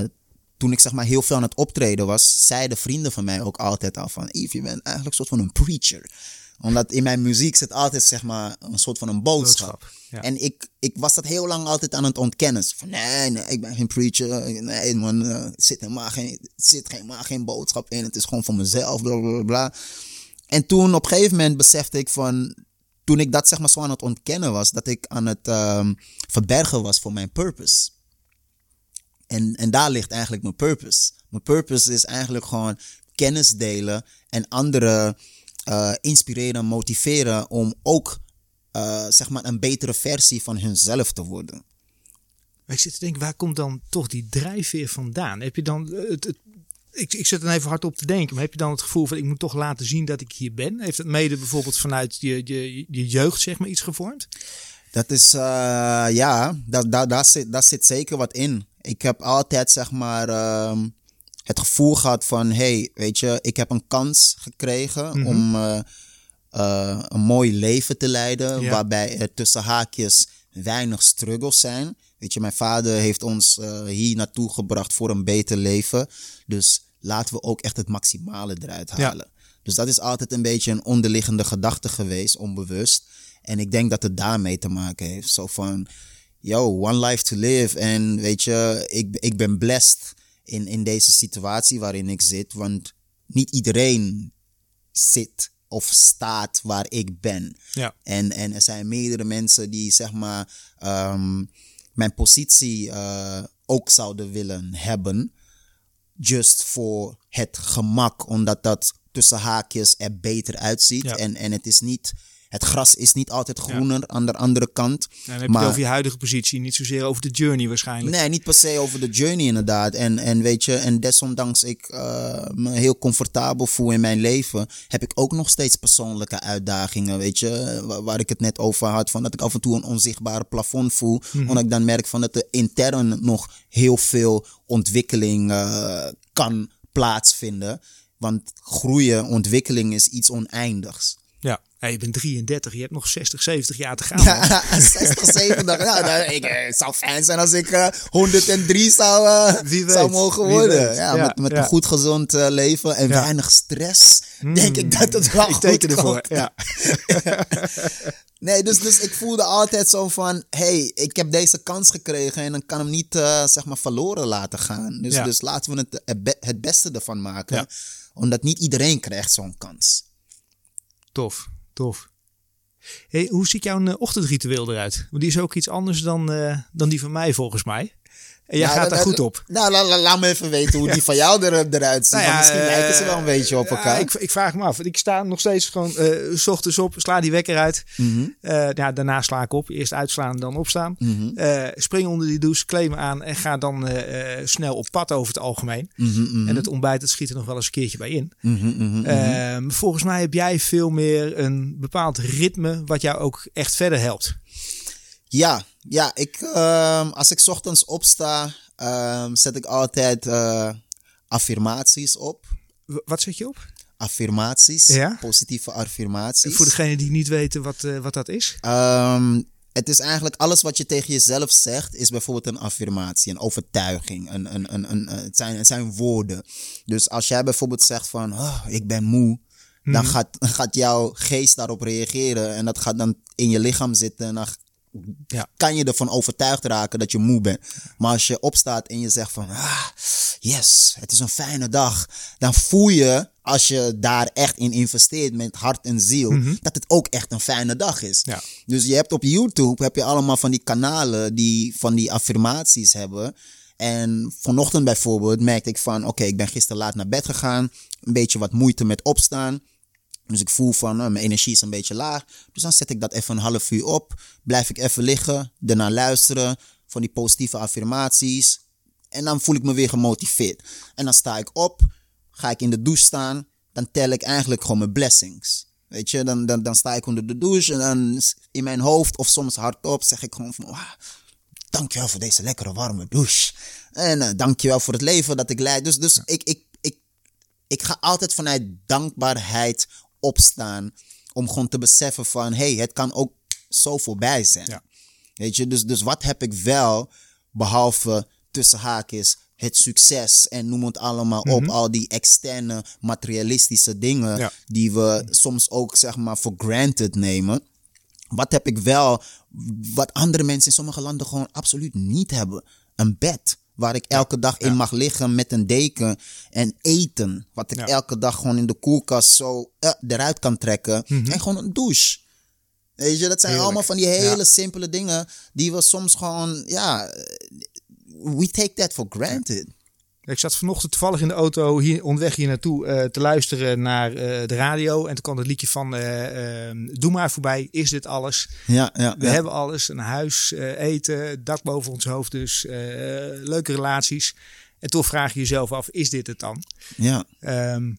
toen ik zeg maar heel veel aan het optreden was, zeiden vrienden van mij ook altijd al van, Yves, je bent eigenlijk een soort van een preacher. Omdat in mijn muziek zit altijd zeg maar een soort van een boodschap. Boodschap, ja. En ik, ik was dat heel lang altijd aan het ontkennen. Van nee, nee, ik ben geen preacher. Nee man, eh, er zit helemaal geen, zit helemaal geen boodschap in. Het is gewoon voor mezelf, bla bla bla. En toen op een gegeven moment besefte ik van, toen ik dat zeg maar zo aan het ontkennen was, dat ik aan het ehm, verbergen was voor mijn purpose. En, en daar ligt eigenlijk mijn purpose. Mijn purpose is eigenlijk gewoon kennis delen en anderen eh, inspireren, motiveren om ook eh, zeg maar een betere versie van hunzelf te worden. Maar ik zit te denken, waar komt dan toch die drijfveer vandaan? Heb je dan het, het- ik, ik zit er even hard op te denken, maar heb je dan het gevoel van ik moet toch laten zien dat ik hier ben? Heeft het mede bijvoorbeeld vanuit je, je, je jeugd zeg maar iets gevormd? Dat is, eh, ja, daar, daar, daar, zit, daar zit zeker wat in. Ik heb altijd, zeg maar, ehm, het gevoel gehad van, hey, weet je, ik heb een kans gekregen om eh, eh, een mooi leven te leiden, Ja. waarbij er tussen haakjes weinig struggles zijn. Weet je, mijn vader heeft ons eh, hier naartoe gebracht voor een beter leven. Dus laten we ook echt het maximale eruit Ja. halen. Dus dat is altijd een beetje een onderliggende gedachte geweest, onbewust. En ik denk dat het daarmee te maken heeft. Zo van, yo, one life to live. En weet je, ik, ik ben blessed in, in deze situatie waarin ik zit. Want niet iedereen zit of staat waar ik ben. Ja. En, en er zijn meerdere mensen die, zeg maar, ehm, mijn positie eh, ook zouden willen hebben. Just voor het gemak, omdat dat tussen haakjes er beter uitziet. Ja. En, en het is niet, het gras is niet altijd groener aan de andere kant. En dan heb je Maar- het over je huidige positie, niet zozeer over de journey waarschijnlijk. Nee, niet per se over de journey inderdaad. En, en weet je, en desondanks ik eh, me heel comfortabel voel in mijn leven, heb ik ook nog steeds persoonlijke uitdagingen, weet je. Waar, waar ik het net over had, van dat ik af en toe een onzichtbare plafond voel. Omdat ik dan merk van dat er intern nog heel veel ontwikkeling eh, kan plaatsvinden. Want groeien, ontwikkeling is iets oneindigs. Ja. Ja, je bent 33, je hebt nog 60, 70 jaar te gaan. Ja, 60, 70. Ja, nou, ik, eh, het zou fijn zijn als ik eh, 103 zou, eh, Wie weet, zou mogen worden. weet. Ja, Ja, met, met een goed gezond leven en. Hmm. weinig stress. Denk ik dat het wel ik goed teken ervoor. Ja. Nee, dus, dus ik voelde altijd zo van... hey, ik heb deze kans gekregen en dan kan hem niet zeg maar verloren laten gaan. Dus, dus laten we het, het be- het beste ervan maken. Omdat niet iedereen krijgt zo'n kans. Tof, tof. Hey, hoe ziet jouw eh, ochtendritueel eruit? Want die is ook iets anders dan, eh, dan die van mij volgens mij. En jij Nou, gaat daar goed op. Nou, la- la- laat me even weten hoe die van jou er, eruit ziet. Nou ja, misschien eh, lijken ze wel een beetje op elkaar. ik, ik vraag me af. Ik sta nog steeds gewoon eh, s ochtends op, sla die wekker uit. Mhm, Eh, ja, daarna sla ik op. Eerst uitslaan, dan opstaan. mhm, Eh, spring onder die douche, me aan en ga dan eh, eh, snel op pad over het algemeen. mhm, En het ontbijt, dat schiet er nog wel eens een keertje bij in. Ehm, volgens mij heb jij veel meer een bepaald ritme wat jou ook echt verder helpt. Ja, ja ik, ehm, als ik 's ochtends opsta, ehm, zet ik altijd eh, affirmaties op. W- wat zet je op? Affirmaties, Ja? positieve affirmaties. Voor degenen die niet weten wat, eh, wat dat is. Ehm, het is eigenlijk alles wat je tegen jezelf zegt, is bijvoorbeeld een affirmatie, een overtuiging. Een, een, een, een, het, zijn, het zijn woorden. Dus als jij bijvoorbeeld zegt van, oh, ik ben moe, dan gaat, gaat jouw geest daarop reageren en dat gaat dan in je lichaam zitten en dan Ja. kan je ervan overtuigd raken dat je moe bent. Maar als je opstaat en je zegt van, ah, yes, het is een fijne dag, dan voel je, als je daar echt in investeert met hart en ziel, dat het ook echt een fijne dag is. Ja. Dus je hebt op YouTube heb je allemaal van die kanalen die van die affirmaties hebben. En vanochtend bijvoorbeeld merkte ik van, oké, ik ben gisteren laat naar bed gegaan, een beetje wat moeite met opstaan. Dus ik voel van, eh, mijn energie is een beetje laag. Dus dan zet ik dat even een half uur op. Blijf ik even liggen, daarna luisteren van die positieve affirmaties. En dan voel ik me weer gemotiveerd. En dan sta ik op, ga ik in de douche staan. Dan tel ik eigenlijk gewoon mijn blessings. Weet je, dan, dan, dan sta ik onder de douche en dan in mijn hoofd of soms hardop zeg ik gewoon van... "Wauw, dankjewel voor deze lekkere warme douche. En eh, dankjewel voor het leven dat ik leid. Dus, dus ik, ik, ik, ik ga altijd vanuit dankbaarheid opstaan. Om gewoon te beseffen van, hey, het kan ook zo voorbij zijn. Ja. Weet je, dus, dus wat heb ik wel, behalve tussen haakjes, het succes en noem het allemaal op, al die externe materialistische dingen Ja. die we soms ook zeg maar voor granted nemen. Wat heb ik wel, wat andere mensen in sommige landen gewoon absoluut niet hebben? Een bed. Waar ik elke dag in mag liggen met een deken en eten. Wat ik elke dag gewoon in de koelkast zo eh, eruit kan trekken. En gewoon een douche. Weet je, dat zijn Heerlijk. allemaal van die hele simpele dingen die we soms gewoon, ja, we take that for granted. Ik zat vanochtend toevallig in de auto hier onderweg hier naartoe eh, te luisteren naar eh, de radio. En toen kwam het liedje van eh, eh, Doe maar voorbij, is dit alles? Ja, ja, We ja. hebben alles, een huis, eten, dak boven ons hoofd dus, leuke relaties. En toch vraag je jezelf af, is dit het dan? ja Ehm,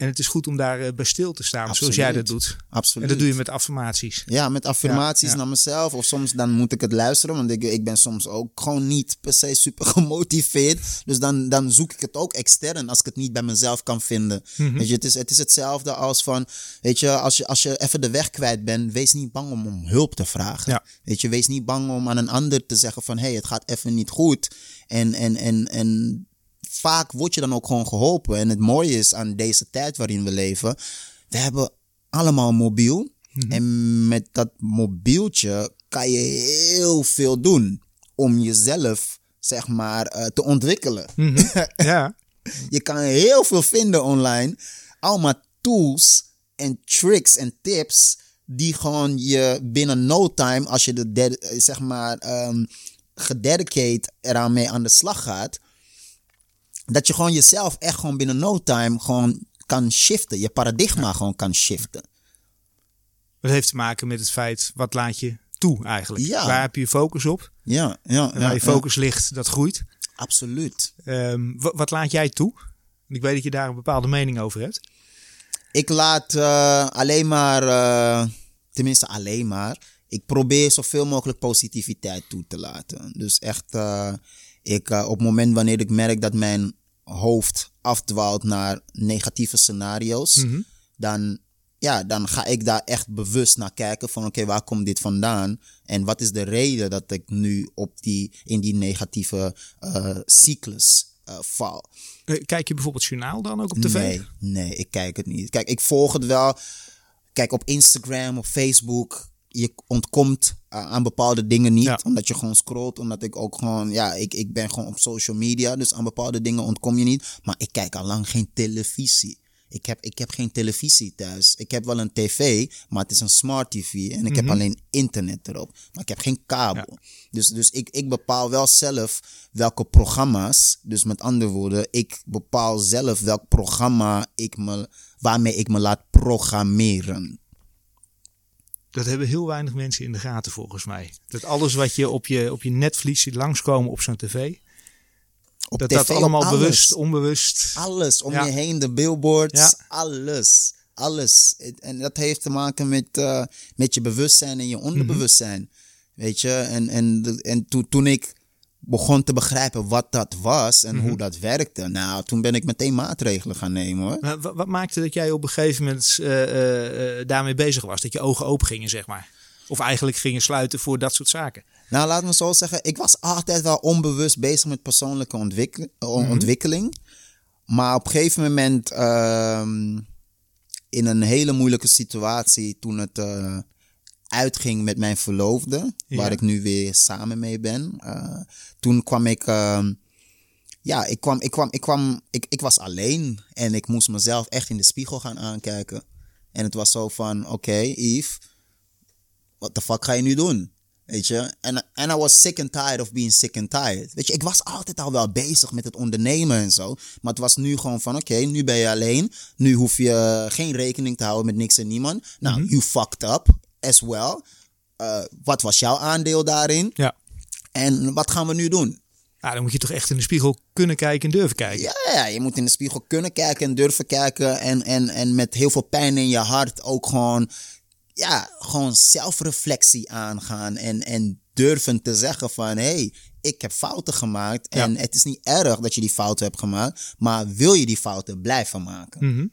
en het is goed om daar eh, bij stil te staan, zoals jij dat doet. absoluut. En dat doe je met affirmaties. Ja, met affirmaties Ja, ja. naar mezelf. Of soms dan moet ik het luisteren. Want ik, ik ben soms ook gewoon niet per se super gemotiveerd. Dus dan, dan zoek ik het ook extern als ik het niet bij mezelf kan vinden. Mhm. Weet je, het is, het is hetzelfde als van, weet je, als je, als je even de weg kwijt bent, wees niet bang om, om hulp te vragen. Ja. Weet je, wees niet bang om aan een ander te zeggen van, hé, hey, het gaat even niet goed. En, en, en, en vaak word je dan ook gewoon geholpen. En het mooie is aan deze tijd waarin we leven, we hebben allemaal mobiel. En met dat mobieltje kan je heel veel doen om jezelf, zeg maar, eh, te ontwikkelen. Ja, Je kan heel veel vinden online. Allemaal tools en tricks en tips die gewoon je binnen no time, als je de eh, zeg maar ehm gededicate eraan mee aan de slag gaat, dat je gewoon jezelf echt gewoon binnen no time gewoon kan shiften. Je paradigma gewoon kan shiften. dat heeft te maken met het feit, wat laat je toe eigenlijk? Ja. Waar heb je je focus op? Ja, ja, En ja, waar je focus ligt, dat groeit. absoluut. Ehm, wa- wat laat jij toe? Ik weet dat je daar een bepaalde mening over hebt. Ik laat eh, alleen maar, eh, tenminste alleen maar, ik probeer zoveel mogelijk positiviteit toe te laten. Dus echt, eh, ik, op het moment wanneer ik merk dat mijn hoofd afdwaalt naar negatieve scenario's, dan, ja, dan ga ik daar echt bewust naar kijken van oké, waar komt dit vandaan? En wat is de reden dat ik nu op die, in die negatieve eh, cyclus eh, val? Eh, Kijk je bijvoorbeeld journaal dan ook op tv? Nee, nee, ik kijk het niet. Kijk, ik volg het wel. Kijk, op Instagram, op Facebook. Je ontkomt uh, aan bepaalde dingen niet. Ja. Omdat je gewoon scrolt. Omdat ik ook gewoon, ja, ik, ik ben gewoon op social media. Dus aan bepaalde dingen ontkom je niet. Maar ik kijk al lang geen televisie. Ik heb, ik heb geen televisie thuis. Ik heb wel een tv, maar het is een smart tv. En ik heb alleen internet erop. Maar ik heb geen kabel. Dus, dus ik, ik bepaal wel zelf welke programma's. Dus met andere woorden, ik bepaal zelf welk programma ik me, waarmee ik me laat programmeren. Dat hebben heel weinig mensen in de gaten volgens mij. Dat alles wat je op je, op je netvlies ziet langskomen op zo'n tv. Op Dat tv, dat allemaal alles. bewust, onbewust. Alles om Ja. je heen, de billboards, Ja. alles. Alles. En dat heeft te maken met, eh, met je bewustzijn en je onderbewustzijn. Weet je, en, en, en toen, toen ik begon te begrijpen wat dat was en hoe dat werkte, nou, toen ben ik meteen maatregelen gaan nemen hoor. Maar wa- wat maakte dat jij op een gegeven moment eh, eh, eh, daarmee bezig was? Dat je ogen open gingen, zeg maar. Of eigenlijk gingen sluiten voor dat soort zaken. Nou, laat me zo zeggen, ik was altijd wel onbewust bezig met persoonlijke o- ontwikkeling. Maar op een gegeven moment, ehm, in een hele moeilijke situatie, toen het uitging met mijn verloofde, Ja. waar ik nu weer samen mee ben, eh, toen kwam ik. ehm, ja, ik kwam, ik kwam, ik kwam, ik, ik was alleen en ik moest mezelf echt in de spiegel gaan aankijken. En het was zo van, oké, Yves, what the fuck ga je nu doen? Weet je? En I was sick and tired of being sick and tired. Weet je, ik was altijd al wel bezig met het ondernemen en zo. Maar het was nu gewoon van, oké, nu ben je alleen. Nu hoef je geen rekening te houden met niks en niemand. Nou, you fucked up as well. Eh, wat was jouw aandeel daarin? Ja. En wat gaan we nu doen? Nou, dan moet je toch echt in de spiegel kunnen kijken en durven kijken. Ja, ja, je moet in de spiegel kunnen kijken en durven kijken. En, en, en met heel veel pijn in je hart ook gewoon, ja, gewoon zelfreflectie aangaan. En, en durven te zeggen van, hé, hey, ik heb fouten gemaakt. En het is niet erg dat je die fouten hebt gemaakt. Maar wil je die fouten blijven maken? Mhm.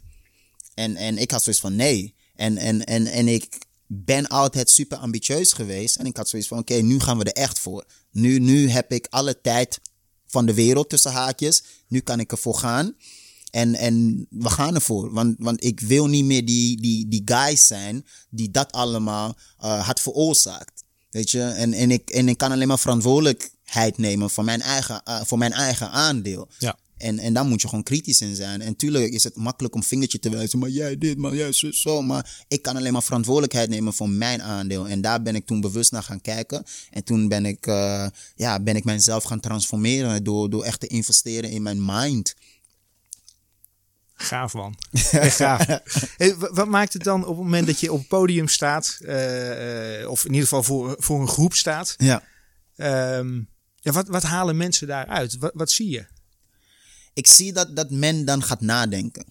En, en ik had zoiets van nee. En, en, en, en ik ben altijd super ambitieus geweest. En ik had zoiets van oké, nu gaan we er echt voor. Nu, nu heb ik alle tijd van de wereld tussen haakjes. Nu kan ik ervoor gaan. En, en we gaan ervoor. Want, want ik wil niet meer die, die, die guys zijn die dat allemaal eh, had veroorzaakt. Weet je? En, en, ik, en ik kan alleen maar verantwoordelijkheid nemen voor mijn eigen, eh, voor mijn eigen aandeel. Ja. En, en daar moet je gewoon kritisch in zijn. En tuurlijk is het makkelijk om vingertje te wijzen. Maar jij dit, maar jij zo, zo. Maar ik kan alleen maar verantwoordelijkheid nemen voor mijn aandeel. En daar ben ik toen bewust naar gaan kijken. En toen ben ik, eh, ja, ben ik mijzelf gaan transformeren. Door, door echt te investeren in mijn mind. Gaaf man. Echt gaaf. Hey, wat maakt het dan op het moment dat je op het podium staat, eh, eh, of in ieder geval voor, voor een groep staat, Ja. ehm, ja, wat, wat halen mensen daaruit? Wat, wat zie je? Ik zie dat, dat men dan gaat nadenken.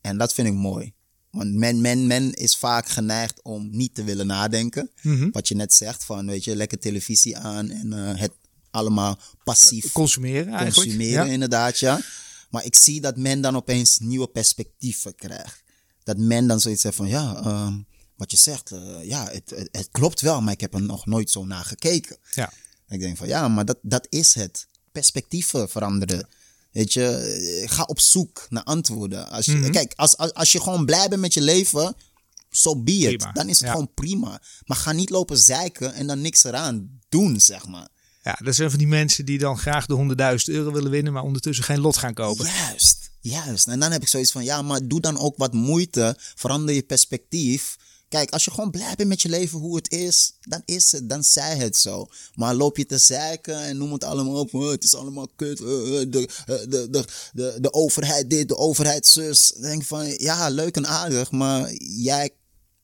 En dat vind ik mooi. Want men, men, men is vaak geneigd om niet te willen nadenken. Wat je net zegt, van weet je, lekker televisie aan en eh, het allemaal passief Consumeren eigenlijk. consumeren, Ja. inderdaad, ja. Maar ik zie dat men dan opeens nieuwe perspectieven krijgt. Dat men dan zoiets heeft van, ja, ehm, wat je zegt, eh, ja, het, het, het klopt wel, maar ik heb er nog nooit zo naar gekeken. Ja. Ik denk van, ja, maar dat, dat is het. Perspectieven veranderen. Weet je, eh, ga op zoek naar antwoorden. Als je, Mhm. Kijk, als, als, als je gewoon blij bent met je leven, so be it. Prima, Dan is het ja. gewoon prima. Maar ga niet lopen zeiken en dan niks eraan doen, zeg maar. ja, dat zijn van die mensen die dan graag de 100.000 euro willen winnen, maar ondertussen geen lot gaan kopen. Juist, juist. En dan heb ik zoiets van, ja, maar doe dan ook wat moeite. Verander je perspectief. Kijk, als je gewoon blij bent met je leven hoe het is, dan is het, dan zij het zo. Maar loop je te zeiken en noem het allemaal op, het is allemaal kut, eh, eh, de, eh, de, de, de, de overheid dit, de overheid zus. Denk van, ja, leuk en aardig, maar jij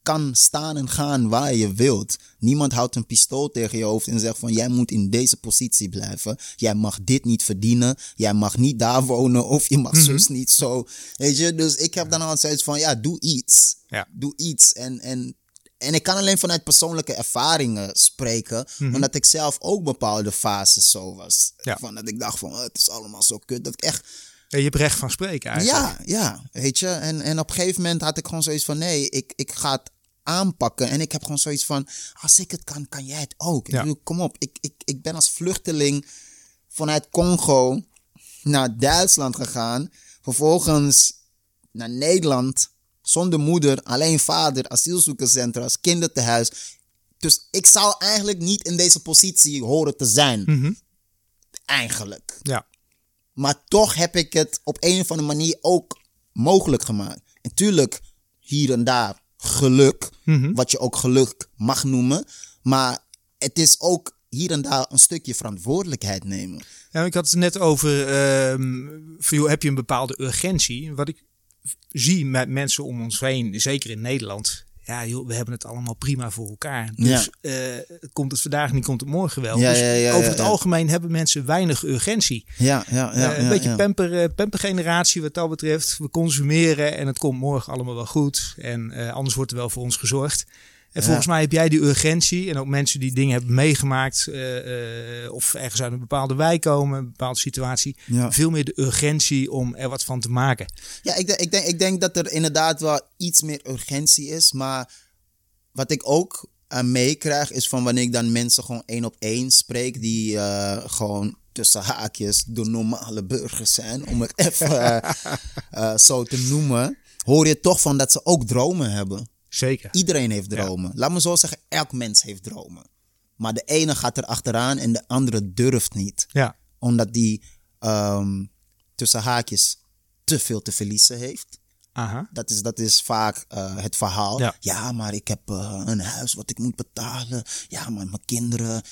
kan staan en gaan waar je wilt. Niemand houdt een pistool tegen je hoofd en zegt van jij moet in deze positie blijven. Jij mag dit niet verdienen. Jij mag niet daar wonen of je mag zus niet zo. Weet je, dus ik heb dan altijd zoiets van ja, doe iets. Ja. Doe iets. En, en, en ik kan alleen vanuit persoonlijke ervaringen spreken, omdat ik zelf ook bepaalde fases zo was. Ja. Van dat ik dacht van oh, het is allemaal zo kut. Dat ik echt je hebt recht van spreken eigenlijk. ja, ja, weet je. En, en op een gegeven moment had ik gewoon zoiets van: nee, ik, ik ga het aanpakken. En ik heb gewoon zoiets van: als ik het kan, kan jij het ook. Ja. Ik bedoel, kom op, ik, ik, ik ben als vluchteling vanuit Congo naar Duitsland gegaan. Vervolgens naar Nederland. Zonder moeder, alleen vader, asielzoekerscentra's, kinderthuis. Dus ik zou eigenlijk niet in deze positie horen te zijn. Mhm. Eigenlijk. Ja. Maar toch heb ik het op een of andere manier ook mogelijk gemaakt. En tuurlijk, hier en daar geluk, Mhm. wat je ook geluk mag noemen. Maar het is ook hier en daar een stukje verantwoordelijkheid nemen. Ja, ik had het net over, ehm, van, joh, heb je een bepaalde urgentie? Wat ik zie met mensen om ons heen, zeker in Nederland. Ja, joh, we hebben het allemaal prima voor elkaar. Dus eh, komt het vandaag niet, komt het morgen wel. Ja, dus ja, over het algemeen hebben mensen weinig urgentie. Ja, ja, ja. Eh, een beetje pamper, eh, pampergeneratie wat dat betreft. We consumeren en het komt morgen allemaal wel goed. En anders wordt er wel voor ons gezorgd. En volgens mij heb jij die urgentie. En ook mensen die dingen hebben meegemaakt. eh, eh, of ergens uit een bepaalde wijk komen. Een bepaalde situatie. Veel meer de urgentie om er wat van te maken. Ja, ik, denk- ik, denk, ik denk dat er inderdaad wel iets meer urgentie is. Maar wat ik ook uh, meekrijg is van wanneer ik dan mensen gewoon één op één spreek. Die eh, gewoon tussen haakjes de normale burgers zijn. Om het even eh, eh, zo te noemen. Hoor je toch van dat ze ook dromen hebben. Zeker. Iedereen heeft dromen. Laat me zo zeggen, elk mens heeft dromen. Maar de ene gaat er achteraan en de andere durft niet Ja. omdat die ehm, tussen haakjes te veel te verliezen heeft. Aha. Dat is, dat is vaak eh, het verhaal. Ja. maar ik heb eh, een huis wat ik moet betalen. Ja, maar mijn kinderen.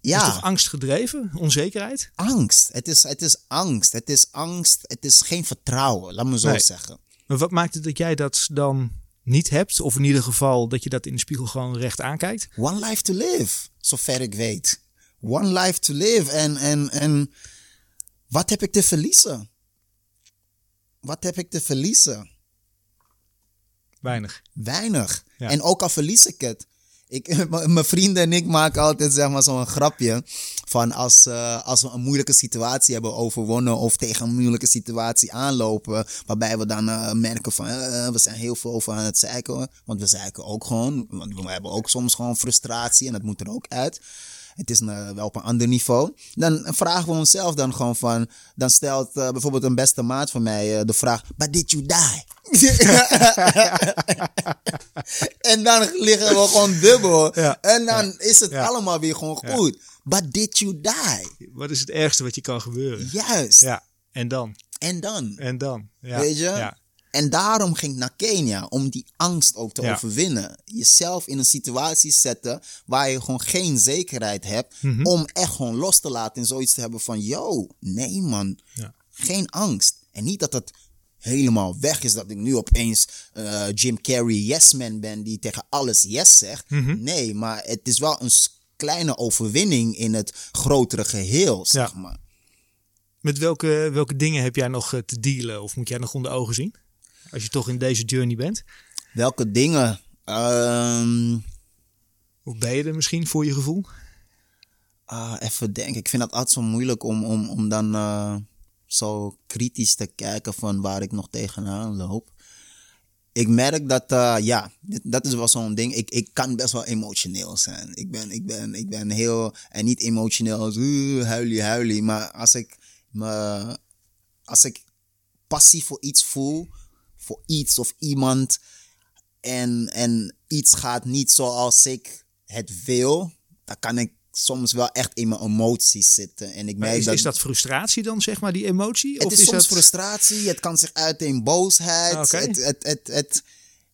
Is Ja, toch angst gedreven? Onzekerheid? angst. Het is, het is angst. Het is angst. Het is geen vertrouwen, laat me zo Nee. zeggen. Maar wat maakt het dat jij dat dan niet hebt? Of in ieder geval dat je dat in de spiegel gewoon recht aankijkt? One life to live, zover ik weet. One life to live. En, en, en wat heb ik te verliezen? Wat heb ik te verliezen? Weinig. Weinig. Ja. En ook al verlies ik het. Ik, mijn vrienden en ik maken altijd zeg maar, zo'n grapje. Van als, eh, als we een moeilijke situatie hebben overwonnen. Of tegen een moeilijke situatie aanlopen. Waarbij we dan eh, merken van eh, we zijn heel veel over aan het zeiken. Want we zeiken ook gewoon. Want we hebben ook soms gewoon frustratie. En dat moet er ook uit. Het is eh, wel op een ander niveau. Dan vragen we onszelf dan gewoon van. Dan stelt bijvoorbeeld een beste maat van mij de vraag: But did you die? en dan liggen we gewoon dubbel. Ja. En dan is het Ja. allemaal weer gewoon goed. But did you die? Wat is het ergste wat je kan gebeuren? Juist. Ja. En dan? En dan? En dan? Ja. Weet je? Ja. En daarom ging ik naar Kenia, om die angst ook te Ja. overwinnen. Jezelf in een situatie zetten waar je gewoon geen zekerheid hebt. Mhm. Om echt gewoon los te laten en zoiets te hebben van, yo, nee man, Ja. geen angst. En niet dat het helemaal weg is, dat ik nu opeens eh, Jim Carrey yes man ben die tegen alles yes zegt. Mhm. Nee, maar het is wel een kleine overwinning in het grotere geheel, zeg Ja. maar. Met welke, welke dingen heb jij nog eh, te dealen? Of moet jij nog onder ogen zien? Als je toch in deze journey bent? Welke dingen? Ehm, Of ben je er misschien voor je gevoel? Ah, even denken. Ik vind het altijd zo moeilijk om, om, om dan eh, zo kritisch te kijken van waar ik nog tegenaan loop. Ik merk dat, eh, ja, dat is wel zo'n ding. Ik, ik kan best wel emotioneel zijn. Ik ben, ik ben, ik ben heel, en niet emotioneel als uh, huilie, huilie. Maar als ik me, als ik passie voor iets voel, voor iets of iemand, en, en iets gaat niet zoals ik het wil, dan kan ik soms wel echt in mijn emoties zitten. En ik merk is, dat, is dat frustratie dan, zeg maar, die emotie? het of is, soms dat... frustratie, het kan zich uiten in boosheid. Ah, Oké. Het, het, het, het,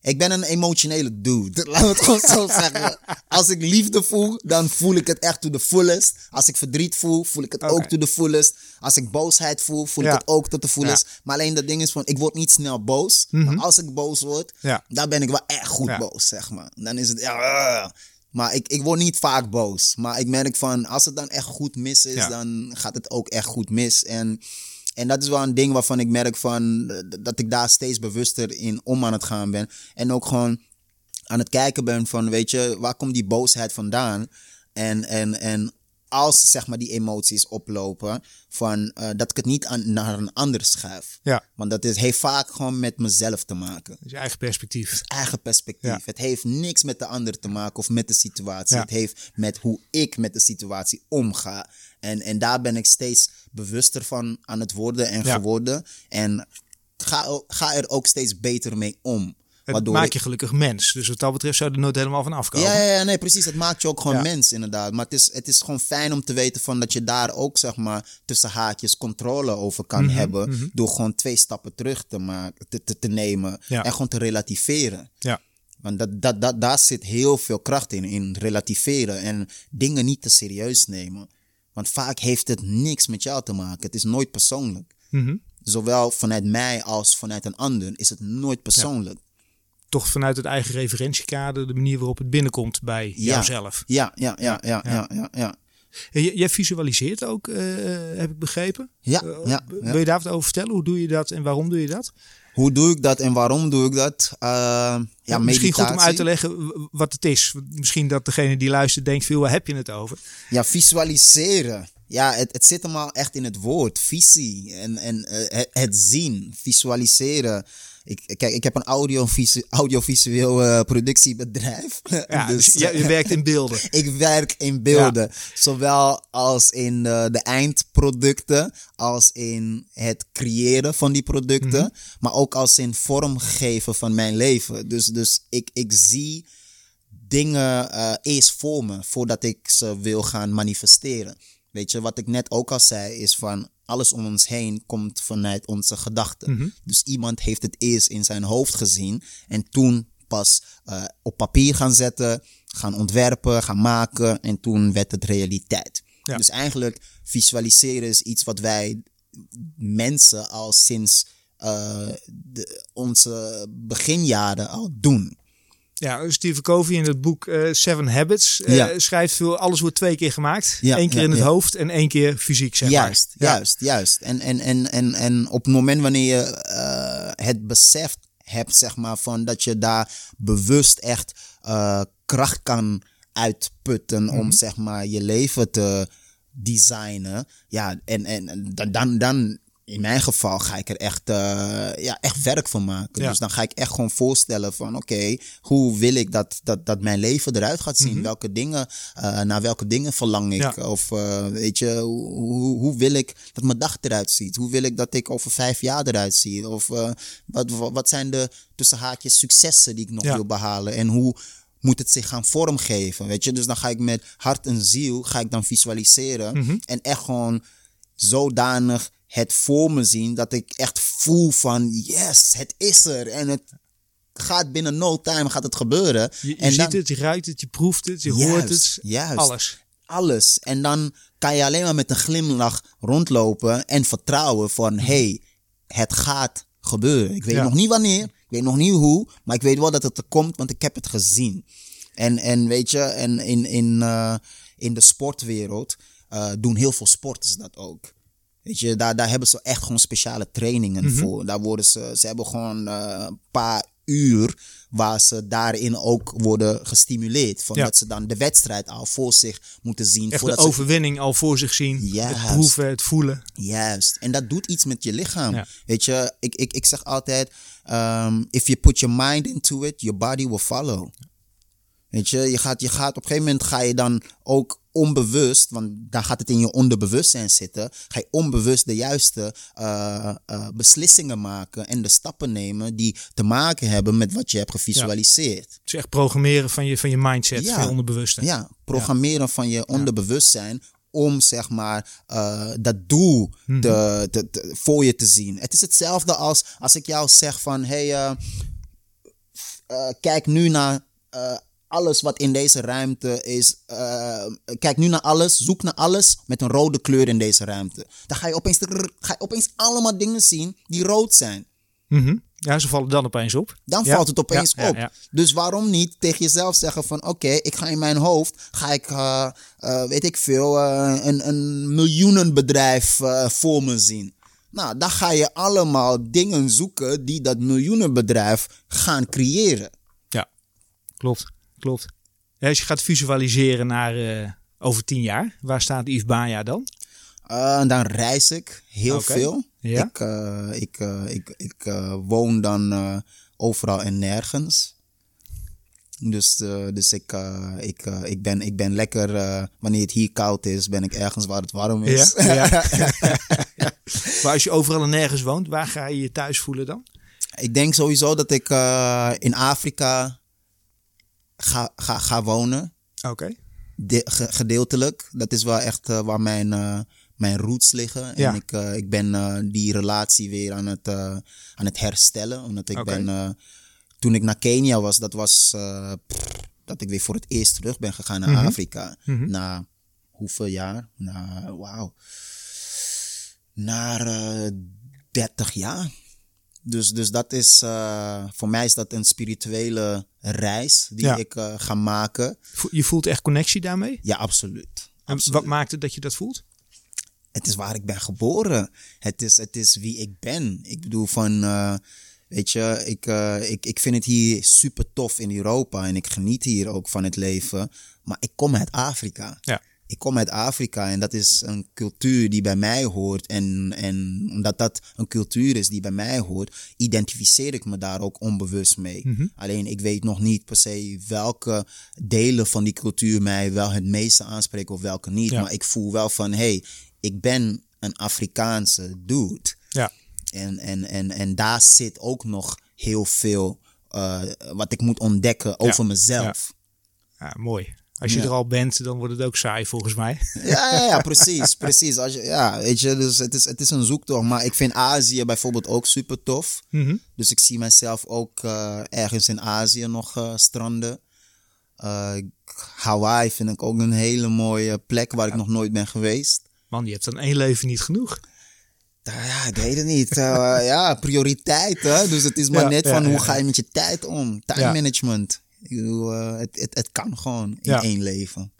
ik ben een emotionele dude. Laten we het gewoon zo zeggen. Als ik liefde voel, dan voel ik het echt to the fullest. Als ik verdriet voel, voel ik het ook to the fullest. Als ik boosheid voel, voel Ja. ik het ook tot the fullest. Maar alleen dat ding is van, ik word niet snel boos. Maar als ik boos word, Mhm. Ja. dan ben ik wel echt goed boos, zeg maar. Dan is het, ja, uh. Maar ik, ik word niet vaak boos. Maar ik merk van, als het dan echt goed mis is, Ja. dan gaat het ook echt goed mis. En, en dat is wel een ding waarvan ik merk van, eh, dat ik daar steeds bewuster in om aan het gaan ben. En ook gewoon aan het kijken ben van, weet je, waar komt die boosheid vandaan? En, en, en als zeg maar die emoties oplopen, van, eh, dat ik het niet aan, naar een ander schuif. Ja, Want dat is, heeft vaak gewoon met mezelf te maken. is je eigen perspectief. Eigen perspectief. Ja. Het heeft niks met de ander te maken of met de situatie. Ja. Het heeft met hoe ik met de situatie omga. En, en daar ben ik steeds bewuster van aan het worden en geworden. En ga, ga er ook steeds beter mee om. Het maakt je gelukkig mens. Dus wat dat betreft zou je er nooit helemaal van afkomen. Ja, ja, ja, nee, precies. Het maakt je ook gewoon Ja. mens, inderdaad. Maar het is, het is gewoon fijn om te weten van dat je daar ook, zeg maar, tussen haakjes controle over kan Mhm, hebben. Door gewoon twee stappen terug te, maken, te, te, te nemen. Ja. En gewoon te relativeren. Ja. Want dat, dat, dat, daar zit heel veel kracht in, in relativeren en dingen niet te serieus nemen. Want vaak heeft het niks met jou te maken. Het is nooit persoonlijk. Mhm. Zowel vanuit mij als vanuit een ander is het nooit persoonlijk. Toch vanuit het eigen referentiekader, de manier waarop het binnenkomt bij Ja. jouzelf. Ja, ja, ja, ja, ja, ja, ja. Jij visualiseert ook, eh, heb ik begrepen. Ja, Eh, ja. Wil je daar wat over vertellen? Hoe doe je dat en waarom doe je dat? Hoe doe ik dat en waarom doe ik dat? Uh, ja, Misschien goed om uit te leggen wat het is. Misschien dat degene die luistert denkt, veel, waar heb je het over? Ja, visualiseren. Ja, het, het zit hem al echt in het woord. Visie en, en eh, het, het zien, visualiseren. Ik, kijk, ik heb een audio-visu- audiovisueel eh, productiebedrijf. Ja, dus, jij- je werkt in beelden. Ik werk in beelden. Zowel als in de, de eindproducten, als in het creëren van die producten, maar ook als in vormgeven van mijn leven. Dus, dus ik, ik zie dingen eh, eerst voor me, voordat ik ze wil gaan manifesteren. Weet je, wat ik net ook al zei, is van alles om ons heen komt vanuit onze gedachten. Dus iemand heeft het eerst in zijn hoofd gezien en toen pas eh, op papier gaan zetten, gaan ontwerpen, gaan maken en toen werd het realiteit. Ja. Dus eigenlijk visualiseren is iets wat wij mensen al sinds eh, de, onze beginjaren al doen. Ja, Steve Covey in het boek eh, Seven Habits eh, Ja. schrijft veel, alles wordt twee keer gemaakt. Ja, Eén keer ja, in het hoofd en één keer fysiek, zeg Juist, maar. Ja. juist, juist. En, en, en, en, en op het moment wanneer je eh, het besef hebt, zeg maar, van dat je daar bewust echt kracht kan uitputten Mhm. om, zeg maar, je leven te designen. Ja, en, en en dan, dan, dan, in mijn geval, ga ik er echt, eh, ja, echt werk van maken. Ja. Dus dan ga ik echt gewoon voorstellen van, oké, hoe wil ik dat, dat, dat mijn leven eruit gaat zien? Welke dingen, eh, naar welke dingen verlang ik? Mhm. Ja. Of eh, weet je, hoe, hoe, wil ik dat mijn dag eruit ziet? Hoe wil ik dat ik over vijf jaar eruit zie? Of wat, wat zijn de tussen haakjes successen die ik nog Ja. wil behalen? En hoe moet het zich gaan vormgeven? Weet je, dus dan ga ik met hart en ziel ga ik dan visualiseren Mhm. en echt gewoon zodanig het voor me zien dat ik echt voel van yes, het is er en het gaat binnen no time gaat het gebeuren. Je, je en ziet dan- het, je ruikt het, je proeft het, je Juist, hoort het. juist. Alles. alles. En dan kan je alleen maar met een glimlach rondlopen en vertrouwen van hey, het gaat gebeuren. Ik weet Ja. nog niet wanneer, ik weet nog niet hoe, maar ik weet wel dat het er komt, want ik heb het gezien. En, en weet je, en in, in, eh, in de sportwereld eh, doen heel veel sporters dat ook. Weet je, daar, daar hebben ze echt gewoon speciale trainingen Mhm. voor. Daar worden ze, ze hebben gewoon eh, een paar uur waar ze daarin ook worden gestimuleerd. Van Ja. dat ze dan de wedstrijd al voor zich moeten zien. Echt de ze, overwinning al voor zich zien. Juist. Het proeven, het voelen. Juist. En dat doet iets met je lichaam. Ja. Weet je, ik, ik, ik zeg altijd: um, if you put your mind into it, your body will follow. Weet je, je gaat, je gaat op een gegeven moment ga je dan ook onbewust, want daar gaat het in je onderbewustzijn zitten, ga je onbewust de juiste eh, eh, beslissingen maken en de stappen nemen die te maken hebben met wat je hebt gevisualiseerd. Het is echt programmeren van je, van je mindset, Ja. van je onderbewuste. Ja, programmeren van je onderbewustzijn om zeg maar eh, dat doel Mhm. te, te- te- voor je te zien. Het is hetzelfde als als ik jou zeg van hey, kijk nu naar alles wat in deze ruimte is. eh, kijk nu naar alles, zoek naar alles met een rode kleur in deze ruimte. Dan ga je opeens, ga je opeens allemaal dingen zien die rood zijn. Mhm. ja, ze vallen dan opeens op. Dan Ja. valt het opeens Ja, ja, op. Dus waarom niet tegen jezelf zeggen van oké, ik ga in mijn hoofd, ga ik, eh, eh, weet ik veel, een, een miljoenenbedrijf voor me zien. Nou, dan ga je allemaal dingen zoeken die dat miljoenenbedrijf gaan creëren. Ja, klopt. Klopt. Als je gaat visualiseren naar eh, over tien jaar, waar staat Yves Baja dan? Eh, dan reis ik heel veel. Ja. Ik, eh, ik, ik, ik eh, woon dan overal en nergens. Dus, dus ik, ik, ik, ben, ik ben lekker, wanneer het hier koud is, ben ik ergens waar het warm is. Ja, ja. Maar als je overal en nergens woont, waar ga je je thuis voelen dan? Ik denk sowieso dat ik in Afrika ga, ga, ga wonen. Oké. De- ge- gedeeltelijk. Dat is wel echt eh, waar mijn, eh, mijn roots liggen. Ja. En ik, eh, ik ben die relatie weer aan het, aan het herstellen. Omdat ik ben, toen ik naar Kenia was, dat was pff, dat ik weer voor het eerst terug ben gegaan naar Mhm. Afrika. Mhm. Na hoeveel jaar? Na, wauw. Naar eh 30 jaar. Dus, dus dat is, voor mij is dat een spirituele reis die Ja. ik eh, ga maken. Je voelt echt connectie daarmee? Ja, absoluut. En Absoluut. wat maakt het dat je dat voelt? Het is waar ik ben geboren. Het is, het is wie ik ben. Ik bedoel van, eh, weet je, ik, eh, ik, ik vind het hier super tof in Europa en ik geniet hier ook van het leven. Maar ik kom uit Afrika. Ja. Ik kom uit Afrika en dat is een cultuur die bij mij hoort. En, en omdat dat een cultuur is die bij mij hoort, identificeer ik me daar ook onbewust mee. Mhm. Alleen ik weet nog niet per se welke delen van die cultuur mij wel het meeste aanspreken of welke niet. Ja. Maar ik voel wel van, hey, ik ben een Afrikaanse dude. Ja. En, en, en, en daar zit ook nog heel veel eh, wat ik moet ontdekken over mezelf. Ja, mooi. Als je Ja. er al bent, dan wordt het ook saai volgens mij. Ja, ja, ja, precies, precies. Als je, ja, weet je, dus het is, het is een zoektocht. Maar ik vind Azië bijvoorbeeld ook super tof. Mhm. Dus ik zie mezelf ook eh, ergens in Azië nog eh, stranden. Eh, Hawaii vind ik ook een hele mooie plek waar ik nog nooit ben geweest. Man, je hebt dan één leven niet genoeg. Ja, ik weet het niet. Ja, prioriteit. Hè? Dus het is maar net van hoe ga je met je tijd om? Time Ja. management. Ik bedoel, eh, het, het, het kan gewoon in Ja. één leven.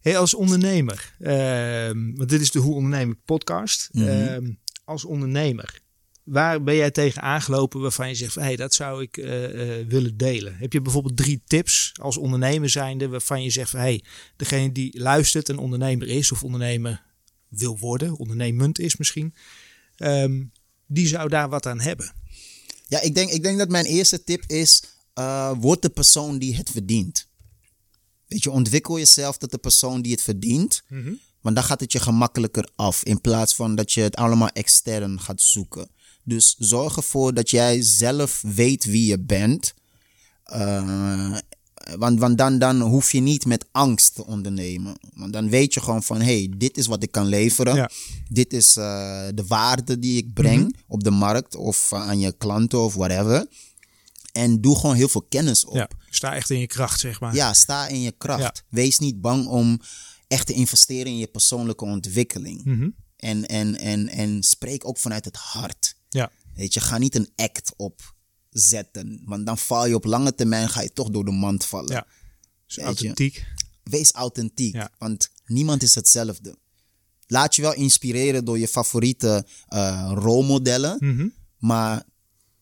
Hey, als ondernemer, ehm, want dit is de Hoe Onderneem ik podcast. Mhm. Ehm, als ondernemer, waar ben jij tegen aangelopen waarvan je zegt van hey, dat zou ik eh, eh, willen delen? Heb je bijvoorbeeld drie tips als ondernemer zijnde waarvan je zegt van hey, degene die luistert en ondernemer is of ondernemer wil worden, ondernemend is misschien, ehm, die zou daar wat aan hebben. Ja, ik denk, ik denk dat mijn eerste tip is: eh, word de persoon die het verdient. Weet je, ontwikkel jezelf tot de persoon die het verdient. Want dan gaat het je gemakkelijker af. In plaats van dat je het allemaal extern gaat zoeken. Dus zorg ervoor dat jij zelf weet wie je bent. Eh, want want dan, dan hoef je niet met angst te ondernemen. Want dan weet je gewoon van, hey, dit is wat ik kan leveren. Ja. Dit is eh, de waarde die ik breng op de markt of aan je klanten of whatever. En doe gewoon heel veel kennis op. Ja, sta echt in je kracht, zeg maar. Ja, sta in je kracht. Ja. Wees niet bang om echt te investeren in je persoonlijke ontwikkeling. Mhm. En, en, en, en spreek ook vanuit het hart. ja. Weet je, ga niet een act opzetten. Want dan val je op lange termijn, ga je toch door de mand vallen. Ja. Dus authentiek. Wees authentiek, Ja. want niemand is hetzelfde. Laat je wel inspireren door je favoriete eh, rolmodellen, Mhm. maar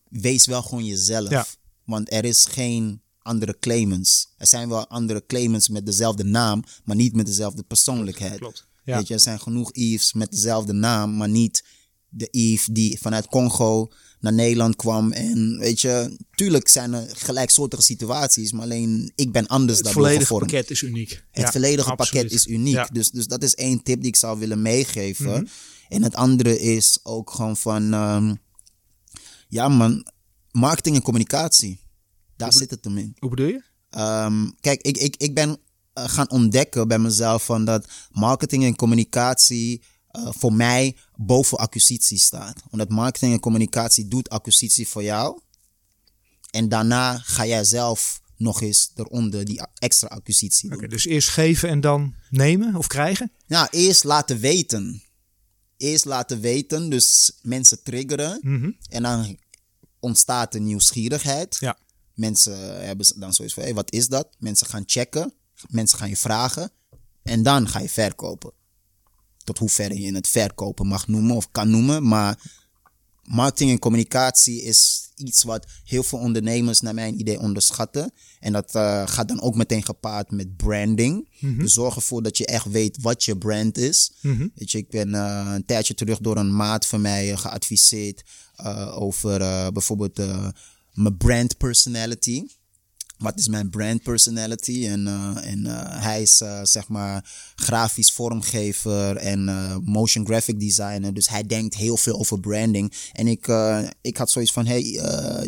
wees wel gewoon jezelf. Ja. Want er is geen andere claimants. Er zijn wel andere claimants met dezelfde naam, maar niet met dezelfde persoonlijkheid. Klopt. Ja. Weet je, er zijn genoeg Yves met dezelfde naam, maar niet de Yves die vanuit Congo naar Nederland kwam. En weet je, tuurlijk zijn er gelijksoortige situaties, maar alleen ik ben anders Het daardoor volledige gevormd. pakket is uniek. Het Ja, volledige absoluut. pakket is uniek. Ja. Dus, dus dat is één tip die ik zou willen meegeven. Mhm. En het andere is ook gewoon van, ehm, ja man, marketing en communicatie. Daar zit het hem in. Hoe bedoel je? Ehm, kijk, ik, ik, ik ben eh, gaan ontdekken bij mezelf van dat marketing en communicatie eh, voor mij boven acquisitie staat. Omdat marketing en communicatie doet acquisitie voor jou. En daarna ga jij zelf nog eens eronder die extra acquisitie doen. Oké, dus eerst geven en dan nemen of krijgen? Nou, eerst laten weten. Eerst laten weten, dus mensen triggeren. Mhm. En dan ontstaat de nieuwsgierigheid. Ja. Mensen hebben dan zoiets van, hey, wat is dat? Mensen gaan checken. Mensen gaan je vragen. En dan ga je verkopen. Tot hoeverre je in het verkopen mag noemen of kan noemen. Maar marketing en communicatie is iets wat heel veel ondernemers naar mijn idee onderschatten. En dat eh, gaat dan ook meteen gepaard met branding. Dus zorg ervoor dat je echt weet wat je brand is. Mhm. Weet je, ik ben eh, een tijdje terug door een maat van mij eh, geadviseerd over bijvoorbeeld mijn brand personality. Wat is mijn brand personality? En, eh, en eh, hij is uh, zeg maar grafisch vormgever en motion graphic designer. Dus hij denkt heel veel over branding. En ik, ik had zoiets van: hey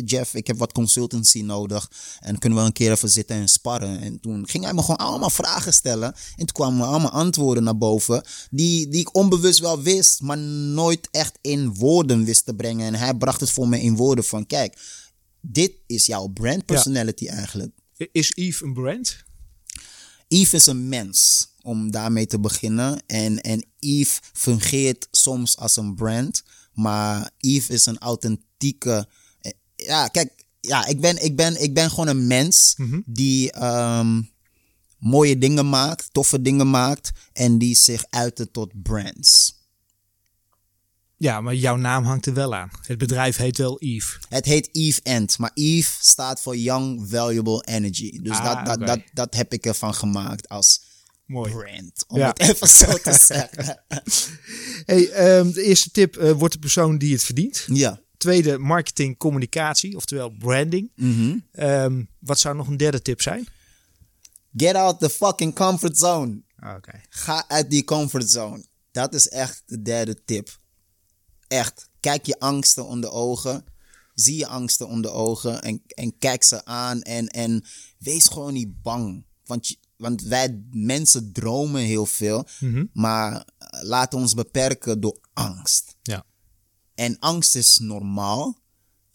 Jeff, ik heb wat consultancy nodig. En kunnen we een keer even zitten en sparren? En toen ging hij me gewoon allemaal vragen stellen. En toen kwamen allemaal antwoorden naar boven. Die, die ik onbewust wel wist, maar nooit echt in woorden wist te brengen. En hij bracht het voor me in woorden van: kijk dit is jouw brand personality eigenlijk. Is Eve een brand? Eve is een mens, om daarmee te beginnen. En, en Eve fungeert soms als een brand, maar Eve is een authentieke. Ja, kijk, ja, ik ben, ik ben, ik ben gewoon een mens Mhm. die ehm, mooie dingen maakt, toffe dingen maakt en die zich uiten tot brands. Ja, maar jouw naam hangt er wel aan. Het bedrijf heet wel Eve. Het heet Eve End, maar Eve staat voor Young Valuable Energy. Dus Ah, dat, dat, dat, dat heb ik ervan gemaakt als Mooi. brand, om Ja. het even zo te zeggen. Hey, ehm, de eerste tip eh, wordt de persoon die het verdient. ja. Tweede, marketing, communicatie, oftewel branding. Mhm. Ehm, wat zou nog een derde tip zijn? Get out the fucking comfort zone. Oké. Ga uit die comfort zone. Dat is echt de derde tip. Echt. Kijk je angsten onder ogen. Zie je angsten onder ogen. En, en kijk ze aan. En, en wees gewoon niet bang. Want, je- want wij mensen dromen heel veel. Mhm. Maar eh, laten ons beperken door angst. Ja. En angst is normaal.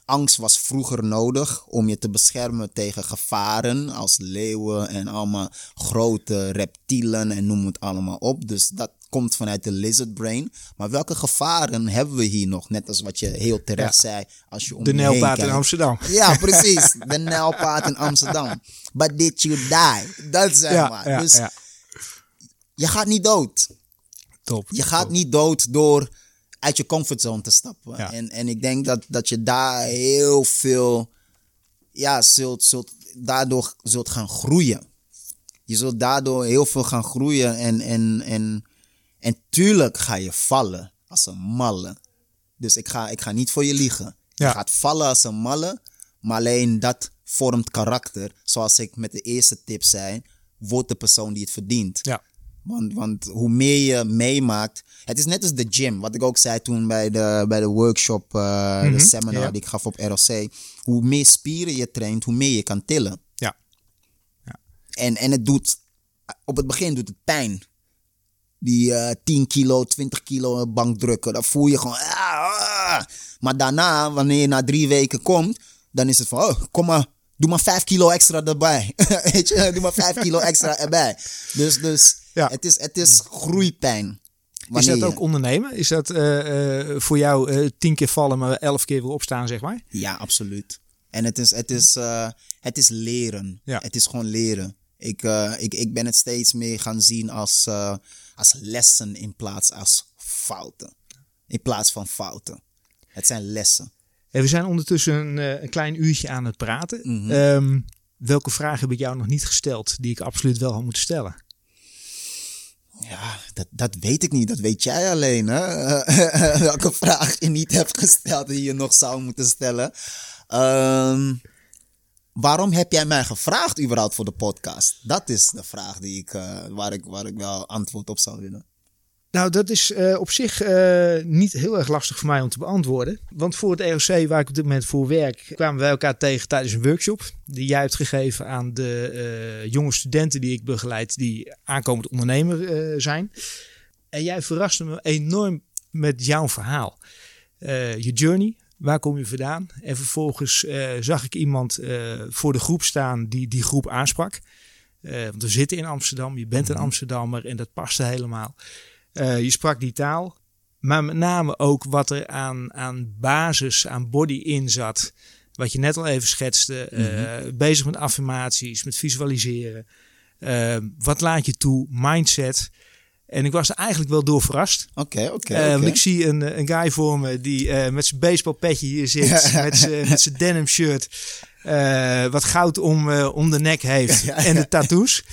Angst was vroeger nodig om je te beschermen tegen gevaren als leeuwen en allemaal grote reptielen en noem het allemaal op. Dus dat komt vanuit de lizard brain. Maar welke gevaren hebben we hier nog? Net als wat je heel terecht zei als je om De Nijlpaard in. Amsterdam. Ja, precies. De Nijlpaard in Amsterdam. But did you die? Dat zeg Ja, maar. ja, dus je gaat niet dood. Top. Je gaat top. niet dood door uit je comfortzone te stappen. En, en ik denk dat, dat je daar heel veel, ja, zult, zult, daardoor zult gaan groeien. Je zult daardoor heel veel gaan groeien en, en, en, en tuurlijk ga je vallen als een malle. Dus ik ga, ik ga niet voor je liegen. Ja. Je gaat vallen als een malle, maar alleen dat vormt karakter. Zoals ik met de eerste tip zei, word de persoon die het verdient. Ja. Want, want hoe meer je meemaakt. Het is net als de gym. Wat ik ook zei toen bij de, bij de workshop, eh, de seminar ja. die ik gaf op ROC. Hoe meer spieren je traint, hoe meer je kan tillen. Ja. En, en het doet, op het begin doet het pijn. Die eh 10 kilo, 20 kilo bank drukken, dat voel je gewoon. ah, ah. Maar daarna, wanneer je na drie weken komt, dan is het van, oh, kom maar, doe maar 5 kilo extra erbij. Weet je, doe maar 5 kilo extra erbij. Dus, dus Ja. het, is, het is groeipijn. Is Wanneer dat je- ook ondernemen? Is dat eh, eh, voor jou eh, tien keer vallen, maar elf keer weer opstaan, zeg maar? Ja, absoluut. En het is, het is, eh, het is leren. Ja. Het is gewoon leren. Ik, eh, ik, ik ben het steeds meer gaan zien als, eh, als lessen in plaats als fouten. In plaats van fouten. Het zijn lessen. Hey, we zijn ondertussen een, eh, een klein uurtje aan het praten. Mhm. Ehm, welke vragen heb ik jou nog niet gesteld die ik absoluut wel had moeten stellen? Ja, dat, dat weet ik niet. Dat weet jij alleen. Hè? Welke vraag je niet hebt gesteld die je nog zou moeten stellen. Ehm, waarom heb jij mij gevraagd überhaupt voor de podcast? Dat is de vraag die ik, eh, waar, ik, waar ik wel antwoord op zou willen. Nou, dat is eh, op zich eh, niet heel erg lastig voor mij om te beantwoorden. Want voor het ROC, waar ik op dit moment voor werk, kwamen wij elkaar tegen tijdens een workshop. Die jij hebt gegeven aan de jonge studenten die ik begeleid, die aankomend ondernemer zijn. En jij verraste me enorm met jouw verhaal. Je journey, waar kom je vandaan? En vervolgens eh, zag ik iemand eh, voor de groep staan die die groep aansprak. Eh, want we zitten in Amsterdam, je bent een Amsterdammer en dat paste helemaal. Je sprak die taal, maar met name ook wat er aan, aan basis, aan body in zat. Wat je net al even schetste. eh, bezig met affirmaties, met visualiseren. Wat laat je toe? Mindset. En ik was er eigenlijk wel door verrast. Oké, oké. Eh, want ik zie een, een guy voor me die eh, met zijn baseballpetje hier zit. met zijn met zijn denim shirt. eh, wat goud om, eh, om de nek heeft. En de tattoos.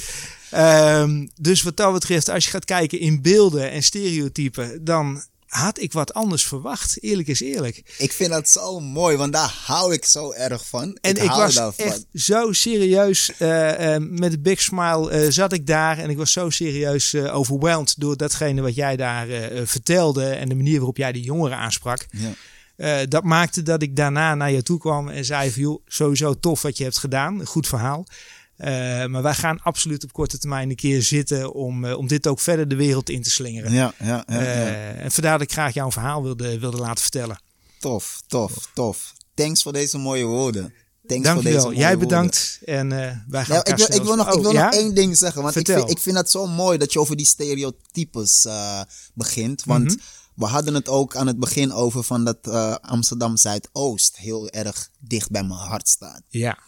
Ehm, dus wat dat betreft, als je gaat kijken in beelden en stereotypen, dan had ik wat anders verwacht. Eerlijk is eerlijk. Ik vind dat zo mooi, want daar hou ik zo erg van. En ik, hou was daarvan. echt zo serieus, eh, eh, met een big smile eh, zat ik daar. En ik was zo serieus overwhelmed door datgene wat jij daar vertelde. En de manier waarop jij de jongeren aansprak. Ja. Dat maakte dat ik daarna naar je toe kwam en zei van joh, sowieso tof wat je hebt gedaan. Goed verhaal. Eh, maar wij gaan absoluut op korte termijn een keer zitten om, eh, om dit ook verder de wereld in te slingeren. Ja, ja. Eh, en vandaar dat ik graag jouw verhaal wilde, wilde laten vertellen. Tof, tof, tof. Thanks voor deze mooie woorden. Thanks voor deze Dankjewel. mooie Jij woorden. bedankt en wij gaan Ja, ik, wil, ik wil nog, ik Oh, wil ja? nog één ding zeggen. Want ik vind, ik vind het zo mooi dat je over die stereotypes begint. Want Mhm. we hadden het ook aan het begin over van dat Amsterdam Zuidoost heel erg dicht bij mijn hart staat. Ja,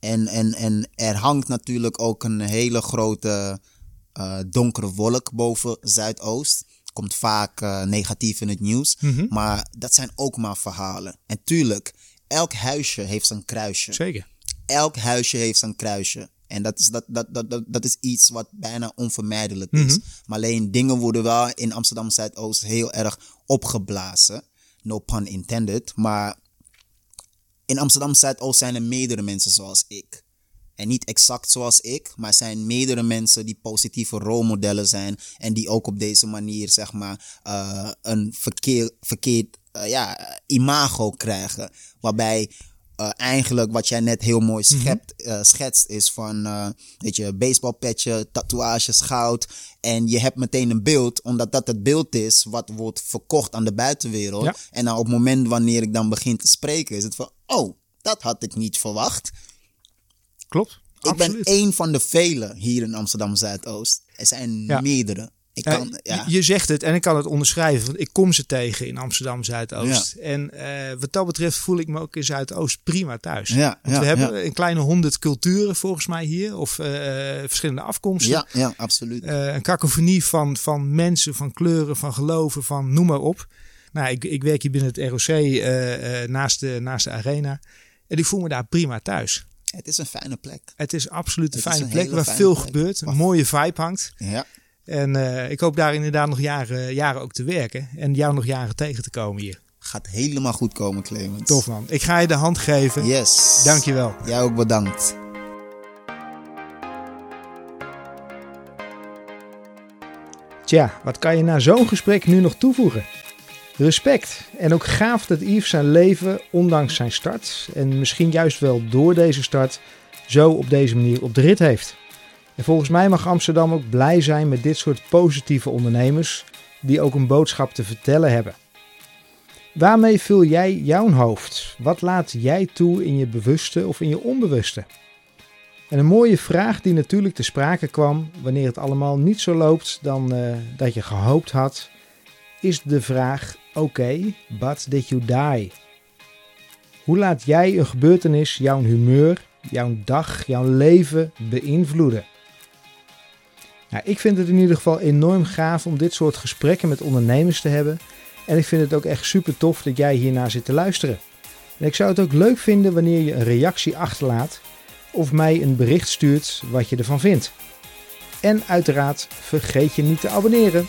En, en, en er hangt natuurlijk ook een hele grote eh, donkere wolk boven Zuidoost. Komt vaak eh, negatief in het nieuws. Mhm. Maar dat zijn ook maar verhalen. En tuurlijk, elk huisje heeft zijn kruisje. zeker. Elk huisje heeft zijn kruisje. En dat is, dat, dat, dat, dat, dat is iets wat bijna onvermijdelijk is. Mhm. Maar alleen dingen worden wel in Amsterdam Zuidoost heel erg opgeblazen. No pun intended. Maar in Amsterdam Zuidoost zijn er meerdere mensen zoals ik. En niet exact zoals ik, maar zijn meerdere mensen die positieve rolmodellen zijn. En die ook op deze manier, zeg maar, eh, een verkeer, verkeerd eh, ja, imago krijgen. Waarbij eh, eigenlijk wat jij net heel mooi schept, eh, schetst is van, eh, weet je, baseballpetje, tatoeages, goud. En je hebt meteen een beeld, omdat dat het beeld is wat wordt verkocht aan de buitenwereld. Ja. En dan op het moment wanneer ik dan begin te spreken, is het van, oh, dat had ik niet verwacht. Klopt. Ik ben één van de velen hier in Amsterdam Zuidoost. Er zijn Ja. meerdere. Ik Eh, kan, ja. je- zegt het en ik kan het onderschrijven, want ik kom ze tegen in Amsterdam Zuidoost. En eh, wat dat betreft voel ik me ook in Zuidoost prima thuis. Ja, want ja, we hebben ja. een kleine honderd culturen volgens mij hier, of eh, verschillende afkomsten. ja, ja, absoluut. Een kakofonie van, van mensen, van kleuren, van geloven, van noem maar op. Nou, ik, ik werk hier binnen het ROC naast, de, naast de arena. En ik voel me daar prima thuis. Het is een fijne plek. Het is absoluut een Het fijne een plek waar veel plek. gebeurt. Een mooie vibe hangt. Ja. En eh, ik hoop daar inderdaad nog jaren, jaren ook te werken. En jou nog jaren tegen te komen hier. Gaat helemaal goed komen, Clemens. Tof man. Ik ga je de hand geven. Yes. Dankjewel. Jij ook bedankt. Tja, wat kan je na zo'n gesprek nu nog toevoegen? Respect. En ook gaaf dat Yves zijn leven, ondanks zijn start, en misschien juist wel door deze start, zo op deze manier op de rit heeft. En volgens mij mag Amsterdam ook blij zijn met dit soort positieve ondernemers, die ook een boodschap te vertellen hebben. Waarmee vul jij jouw hoofd? Wat laat jij toe in je bewuste of in je onbewuste? En een mooie vraag die natuurlijk te sprake kwam wanneer het allemaal niet zo loopt dan eh, dat je gehoopt had, is de vraag: oké, but did you die? Hoe laat jij een gebeurtenis jouw humeur, jouw dag, jouw leven beïnvloeden? Nou, ik vind het in ieder geval enorm gaaf om dit soort gesprekken met ondernemers te hebben. En ik vind het ook echt super tof dat jij hiernaar zit te luisteren. En ik zou het ook leuk vinden wanneer je een reactie achterlaat of mij een bericht stuurt wat je ervan vindt. En uiteraard vergeet je niet te abonneren.